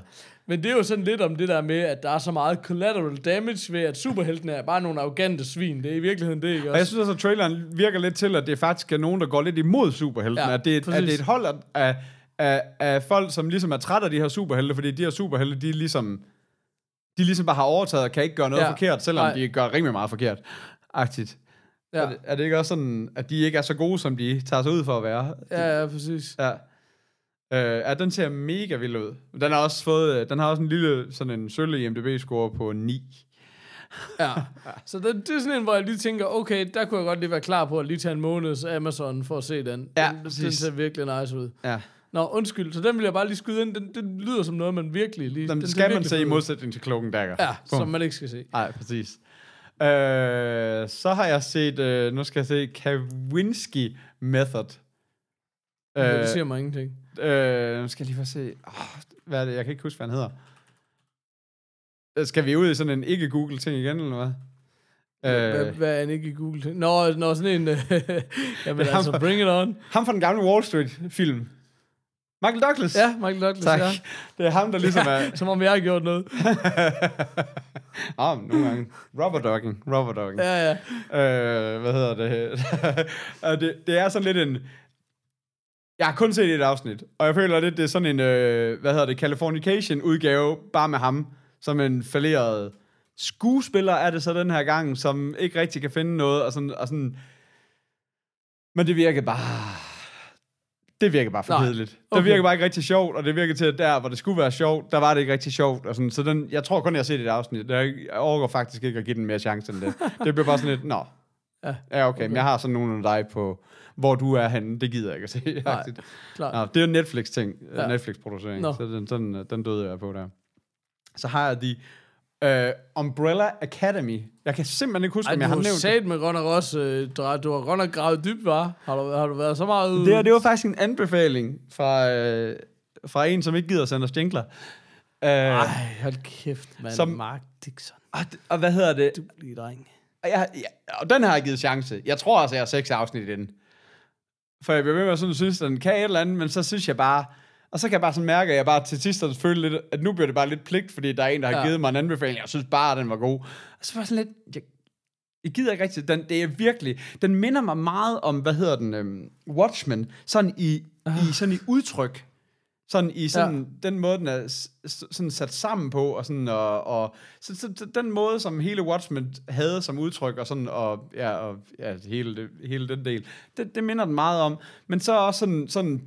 Men det er jo sådan lidt om det der med, at der er så meget collateral damage ved, at superheltene er bare nogle arrogante svin. Det er i virkeligheden det, ikke Og jeg også? synes også, at traileren virker lidt til, at det faktisk er nogen, der går lidt imod superheltene. Ja, at, det er, et- at præcis. det er et hold af, af, af, af folk, som ligesom er trætte af de her superhelte, fordi de her superhelte, de er ligesom, de ligesom bare har overtaget og kan ikke gøre noget Ja, forkert, selvom nej. de gør rimelig meget forkert. Agtigt. Ja. Er, det, er det ikke også sådan, at de ikke er så gode, som de tager sig ud for at være? ja, ja, præcis. Ja. Øh, ja, den ser mega vild ud. Den har også fået, øh, den har også en lille, sådan en sølv IMDb-score på 9. Ja. Så det, det er sådan en, hvor jeg lige tænker, okay, der kunne jeg godt lige være klar på at lige tage en måneds Amazon for at se den. Ja, den, den ser virkelig nice ud. Ja. Nå, undskyld, så den vil jeg bare lige skyde ind. Den, den lyder som noget, man virkelig lige... Den, den skal man se i modsætning til Cloak Dagger. Ja, Bum. som man ikke skal se. Nej, præcis. Øh, så har jeg set, øh, nu skal jeg se, Kavinsky Method. Øh, Øh, det siger mig ingenting. øh, nu skal jeg lige få se, oh, hvad er det, jeg kan ikke huske, hvad han hedder. Øh, Skal vi ud i sådan en ikke-Google-ting igen, eller hvad? Hvad, Øh, hvad er en ikke i Google? Nå, nå sådan en... øh, *laughs* jamen altså, bring it on. ham fra den gamle Wall Street-film. Michael Douglas. Ja, Michael Douglas, tak. ja. Det er ham, der ligesom er... *laughs* Som om jeg har gjort noget. *laughs* ah, nogle gange. Rubber dogging. Rubber dogging. Ja, ja. Øh, hvad hedder det? *laughs* Det? Det er sådan lidt en... Jeg har kun set et afsnit, og jeg føler lidt, det er sådan en, øh, hvad hedder det, Californication-udgave, bare med ham, som en falderet skuespiller er det så den her gang, som ikke rigtig kan finde noget, og sådan, og sådan men det virker bare... Det virker bare for Nej, kedeligt. Det okay. virker bare ikke rigtig sjovt, og det virker til, at der, hvor det skulle være sjovt, der var det ikke rigtig sjovt. Og sådan, så den, jeg tror kun, jeg har set et afsnit. Jeg overgår faktisk ikke at give den mere chance end det. *laughs* Det bliver bare sådan lidt, nå. Ja, Ja, okay, okay. men jeg har sådan nogen af dig på, hvor du er henne. Det gider jeg ikke at se. Nej, klart. Nå, det er jo Netflix-ting. Ja. Netflix-producering. Nå. Så den, den, den døde jeg på der. Så har jeg de uh, Umbrella Academy. Jeg kan simpelthen ikke huske, Ej, om du jeg har har nævnt det. sat med godt nok også... Øh, du har nok gravet dybt, var? Har du, har du været så meget ude? Det, her, det var faktisk en anbefaling fra, øh, fra en, som ikke gider sende os jingler. Uh, Ej, hold kæft, mand. Som-. Mark Dixon. og, og hvad hedder det? Du bliver dreng. Og, jeg, jeg, og den har jeg givet chance. Jeg tror også, jeg har seks afsnit i den. For jeg bliver ved med at sådan, synes, at den kan et eller andet, men så synes jeg bare... Og så kan jeg bare sådan mærke, at jeg bare til sidst har følt lidt, at nu bliver det bare lidt pligt, fordi der er en, der har Ja. givet mig en anbefaling. Jeg synes bare, at den var god. Og så var jeg sådan lidt... Jeg, jeg gider ikke rigtigt. Den, det er virkelig... Den minder mig meget om, hvad hedder den? Øhm, Watchmen. Sådan i, i, sådan i udtryk. Sådan i sådan, ja. den måde, den er sådan sat sammen på, og sådan, og, og så, så, den måde, som hele Watchmen havde som udtryk, og sådan, og, ja, og ja, hele, hele den del, det, det minder den meget om. Men så også sådan, sådan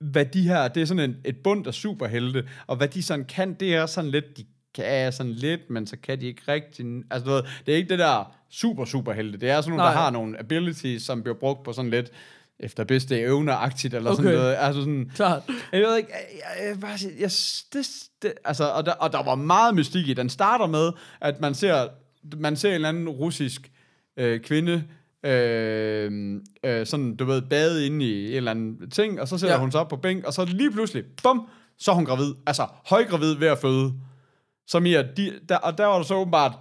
hvad de her, det er sådan en, et bund af superhelte, og hvad de sådan kan, det er sådan lidt, de kan sådan lidt, men så kan de ikke rigtig, altså du ved, det er ikke det der super superhelte, det er sådan nogle, Nej. der har nogle abilities, som bliver brugt på sådan lidt, efter bedste evner-agtigt, eller Okay. sådan noget, altså sådan, Klart. jeg ved ikke, jeg, jeg, jeg, jeg, det, det, altså, og der, og der var meget mystik i. Den starter med, at man ser, man ser en eller anden russisk øh, kvinde, øh, øh, sådan, du ved, bade inde i en eller anden ting, og så sætter Ja. hun sig op på bænk, og så lige pludselig, bum, så er hun gravid. Altså, højgravid ved at føde. Som i, at de, der, og der var der så åbenbart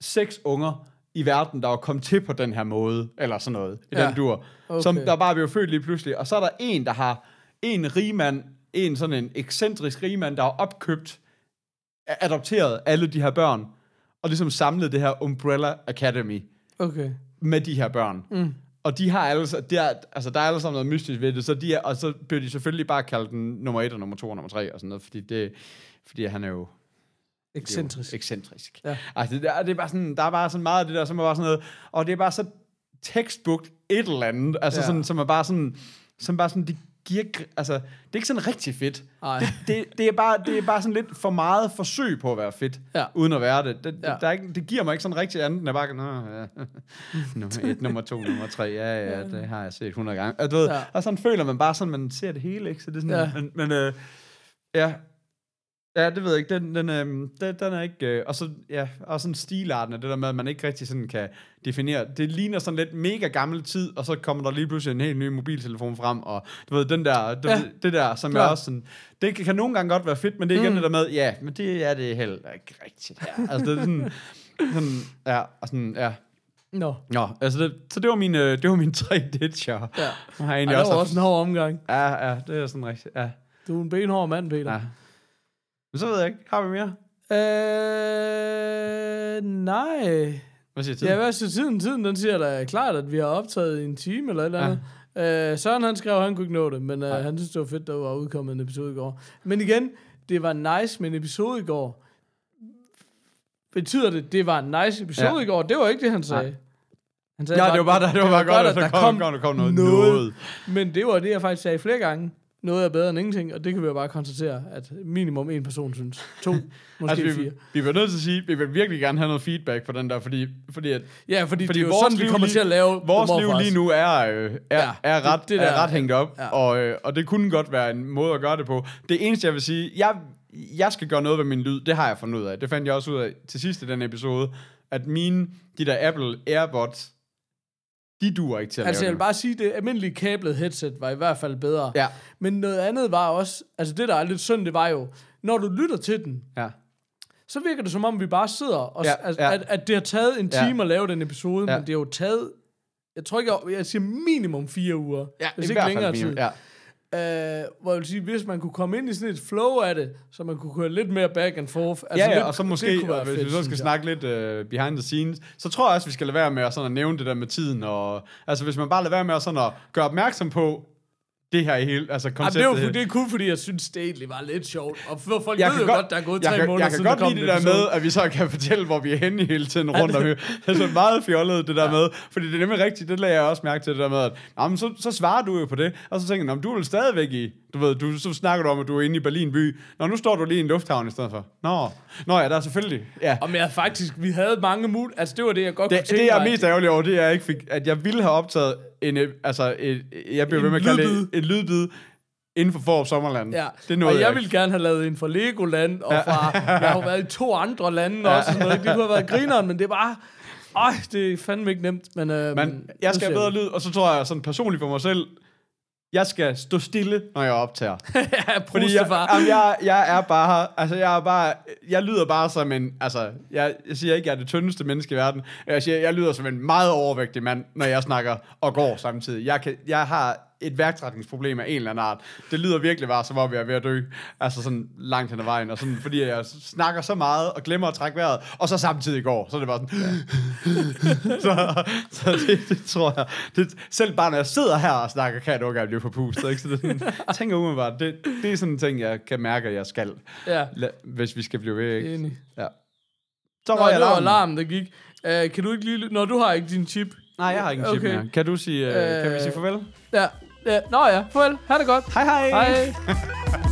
seks unger i verden, der var kommet til på den her måde, eller sådan noget, i Ja. den dur, Okay. som der bare blev født lige pludselig. Og så er der en, der har en rigmand, en sådan en ekscentrisk rigmand, der har opkøbt, adopteret alle de her børn, og ligesom samlet det her Umbrella Academy Okay. Med de her børn. Mm. Og de har alle, de er, altså der er alle sammen noget mystisk ved det, så de er, og så bliver de selvfølgelig bare kaldt den nummer et og nummer to og nummer tre og sådan noget, fordi det, fordi han er jo Excentrisk. jo ekscentrisk. Ja. Altså, det, er, det er bare sådan, der er bare sådan meget af det der, som er bare sådan noget, og det er bare så textbook et eller andet, altså Ja. sådan, som er bare sådan, som bare sådan, det gr- altså, det er ikke sådan rigtig fedt. Ej. Det, det, det, er bare, det er bare sådan lidt for meget forsøg på at være fedt, Ja. uden at være det. Det, Ja. der er ikke, det giver mig ikke sådan rigtig andet, end at bare, Nå, ja. *laughs* nummer et, nummer to, nummer tre, ja, ja, det har jeg set 100 gange. Og, du ved, Ja. og sådan føler man bare sådan, man ser det hele, ikke? Så det er sådan, ja. men, men øh, ja, Ja, det ved jeg ikke. Den, den, øhm, den, den er ikke... Øh, og så ja, og sådan stilarten af det der med, at man ikke rigtig sådan kan definere. Det ligner sådan lidt mega gammel tid, og så kommer der lige pludselig en helt ny mobiltelefon frem, og du ved, den der, du Ja, ved, det der, som er klart. også sådan... Det kan, kan nogle gange godt være fedt, men det er igen Mm. det der med, ja, men det er det heller ikke rigtigt her. altså, det er sådan... sådan ja, og sådan, ja. Nå. Nå, altså, det, så det var min, øh, det var mine *laughs* tre ditcher. Ja. Jeg har Ej, egentlig det også, var haft- også en hård omgang. Ja, ja, det er sådan rigtigt, ja. Du er en benhård mand, Peter. ja. Men så ved jeg ikke, har vi mere? Øh, nej. Hvad siger tiden? Ja, hvad siger tiden? Tiden, den siger da klart, at vi har optaget i en time eller et eller andet. Øh, Søren, han skrev, at han kunne ikke nå det, men øh, han synes, det var fedt, der var udkommet en episode i går. Men igen, det var nice med en episode i går. Betyder det, det var en nice episode Ja. i går? Det var ikke det, han sagde. Nej. Han sagde Ja, det var bare, det var bare godt, at der kom, kom kom, kom noget, noget. noget. Men det var det, jeg faktisk sagde flere gange. Noget er bedre end ingenting, og det kan vi jo bare konstatere, at minimum en person synes. To, *laughs* måske Altså, vi, fire. vi vil nødt til at sige, vi vil virkelig gerne have noget feedback på den der, fordi, fordi at Ja, fordi, fordi det er jo vores sådan, vi liv kommer lige- til at lave vores liv lige nu er, øh, er, Ja, er, ret, det- det, det er der- ret hængt op, ja. og, øh, og det kunne godt være en måde at gøre det på. Det eneste, jeg vil sige, jeg, jeg skal gøre noget ved min lyd, det har jeg fundet ud af. Det fandt jeg også ud af til sidst i den episode, at mine, de der Apple AirPods, de duer ikke til at Altså, jeg lave vil bare sige, det almindelige kablet headset var i hvert fald bedre. Ja, Men noget andet var også, altså det, der er lidt synd, det var jo, når du lytter til den, ja. så virker det som om, vi bare sidder, og, ja, Ja, altså, ja. At, at det har taget en Ja. time at lave den episode, Ja. men det har jo taget, jeg tror ikke, jeg, jeg siger minimum fire uger, Ja, hvis i ikke hvert længere fald tid. minimum, ja. Uh, hvor jeg vil sige, hvis man kunne komme ind i sådan et flow af det, så man kunne køre lidt mere back and forth. Altså, ja, ja, det- og så måske, og hvis fedt, vi så skal snakke lidt uh, behind the scenes, så tror jeg også, vi skal lade være med at, sådan at nævne det der med tiden. Og, altså, hvis man bare lader være med at, sådan at gøre opmærksom på det her i hele, altså Jamen, konceptet. det, er jo, her. det er kun fordi, jeg synes, det egentlig var lidt sjovt. Og for folk jeg ved jo godt, godt, der er gået jeg tre kan, måneder jeg kan siden, godt lide det der med, at vi så kan fortælle, hvor vi er henne hele tiden rundt om. Det er så meget fjollet, det der ja. med. Fordi det er nemlig rigtigt, det lagde jeg også mærke til, det der med, at jamen, så, så svarer du jo på det. Og så tænker jeg, "Nå, men du er vel stadigvæk i, du ved, du, så snakker du om, at du er inde i Berlin by. Nå, nu står du lige i en lufthavn i stedet for. Nå, Nå ja, der er selvfølgelig. Ja. Og jeg faktisk, vi havde mange mul... Altså, det var det, jeg godt Det, kunne tænke det, jeg er mest ærgerlig over, det er, at jeg ikke fik, at jeg ville have optaget en, øh, altså, et, jeg bliver En ved med at kalde det en lydbid inden for Forop Sommerland. Ja, det nåede og jeg ikke. ville gerne have lavet en fra Legoland, og fra, *laughs* jeg har jo været i to andre lande også, og sådan noget. Det kunne have været grineren, men det er bare, øj, det er fandme ikke nemt. Men, øh, Men jeg skal have bedre lyd, og så tror jeg sådan personligt for mig selv, jeg skal stå stille, når jeg optager. *laughs* ja, Fordi jeg, far. jamen, jeg, jeg er bare, altså jeg er bare, jeg lyder bare som en, altså, jeg, jeg siger ikke, jeg er det tyndeste menneske i verden. Jeg siger, jeg lyder som en meget overvægtig mand, når jeg snakker og går samtidig. Jeg, kan, jeg har et værktrækningsproblem af en eller anden art. Det lyder virkelig bare, som om jeg er ved at dø. Altså sådan langt hen ad vejen. Og sådan, fordi jeg snakker så meget og glemmer at trække vejret, og så samtidig går. Så er det bare sådan... *laughs* så så det, det, tror jeg... Det, selv bare når jeg sidder her og snakker, kan jeg nok blive forpustet. Ikke? Så det, sådan, tænker umiddelbart, det, det er sådan en ting, jeg kan mærke, at jeg skal, Ja, hvis vi skal blive ved. Ikke? enig. Ja. Så Nå, røg jeg det var alarmen. alarmen, der gik. Uh, kan du ikke lige... Når du har ikke din chip. Nej, jeg har ikke en chip Okay. mere. Kan du sige, uh, kan vi Øh, sige farvel? Ja. Ja. Nå ja, farvel. Ha' det godt. Hej hej! Hej. *laughs*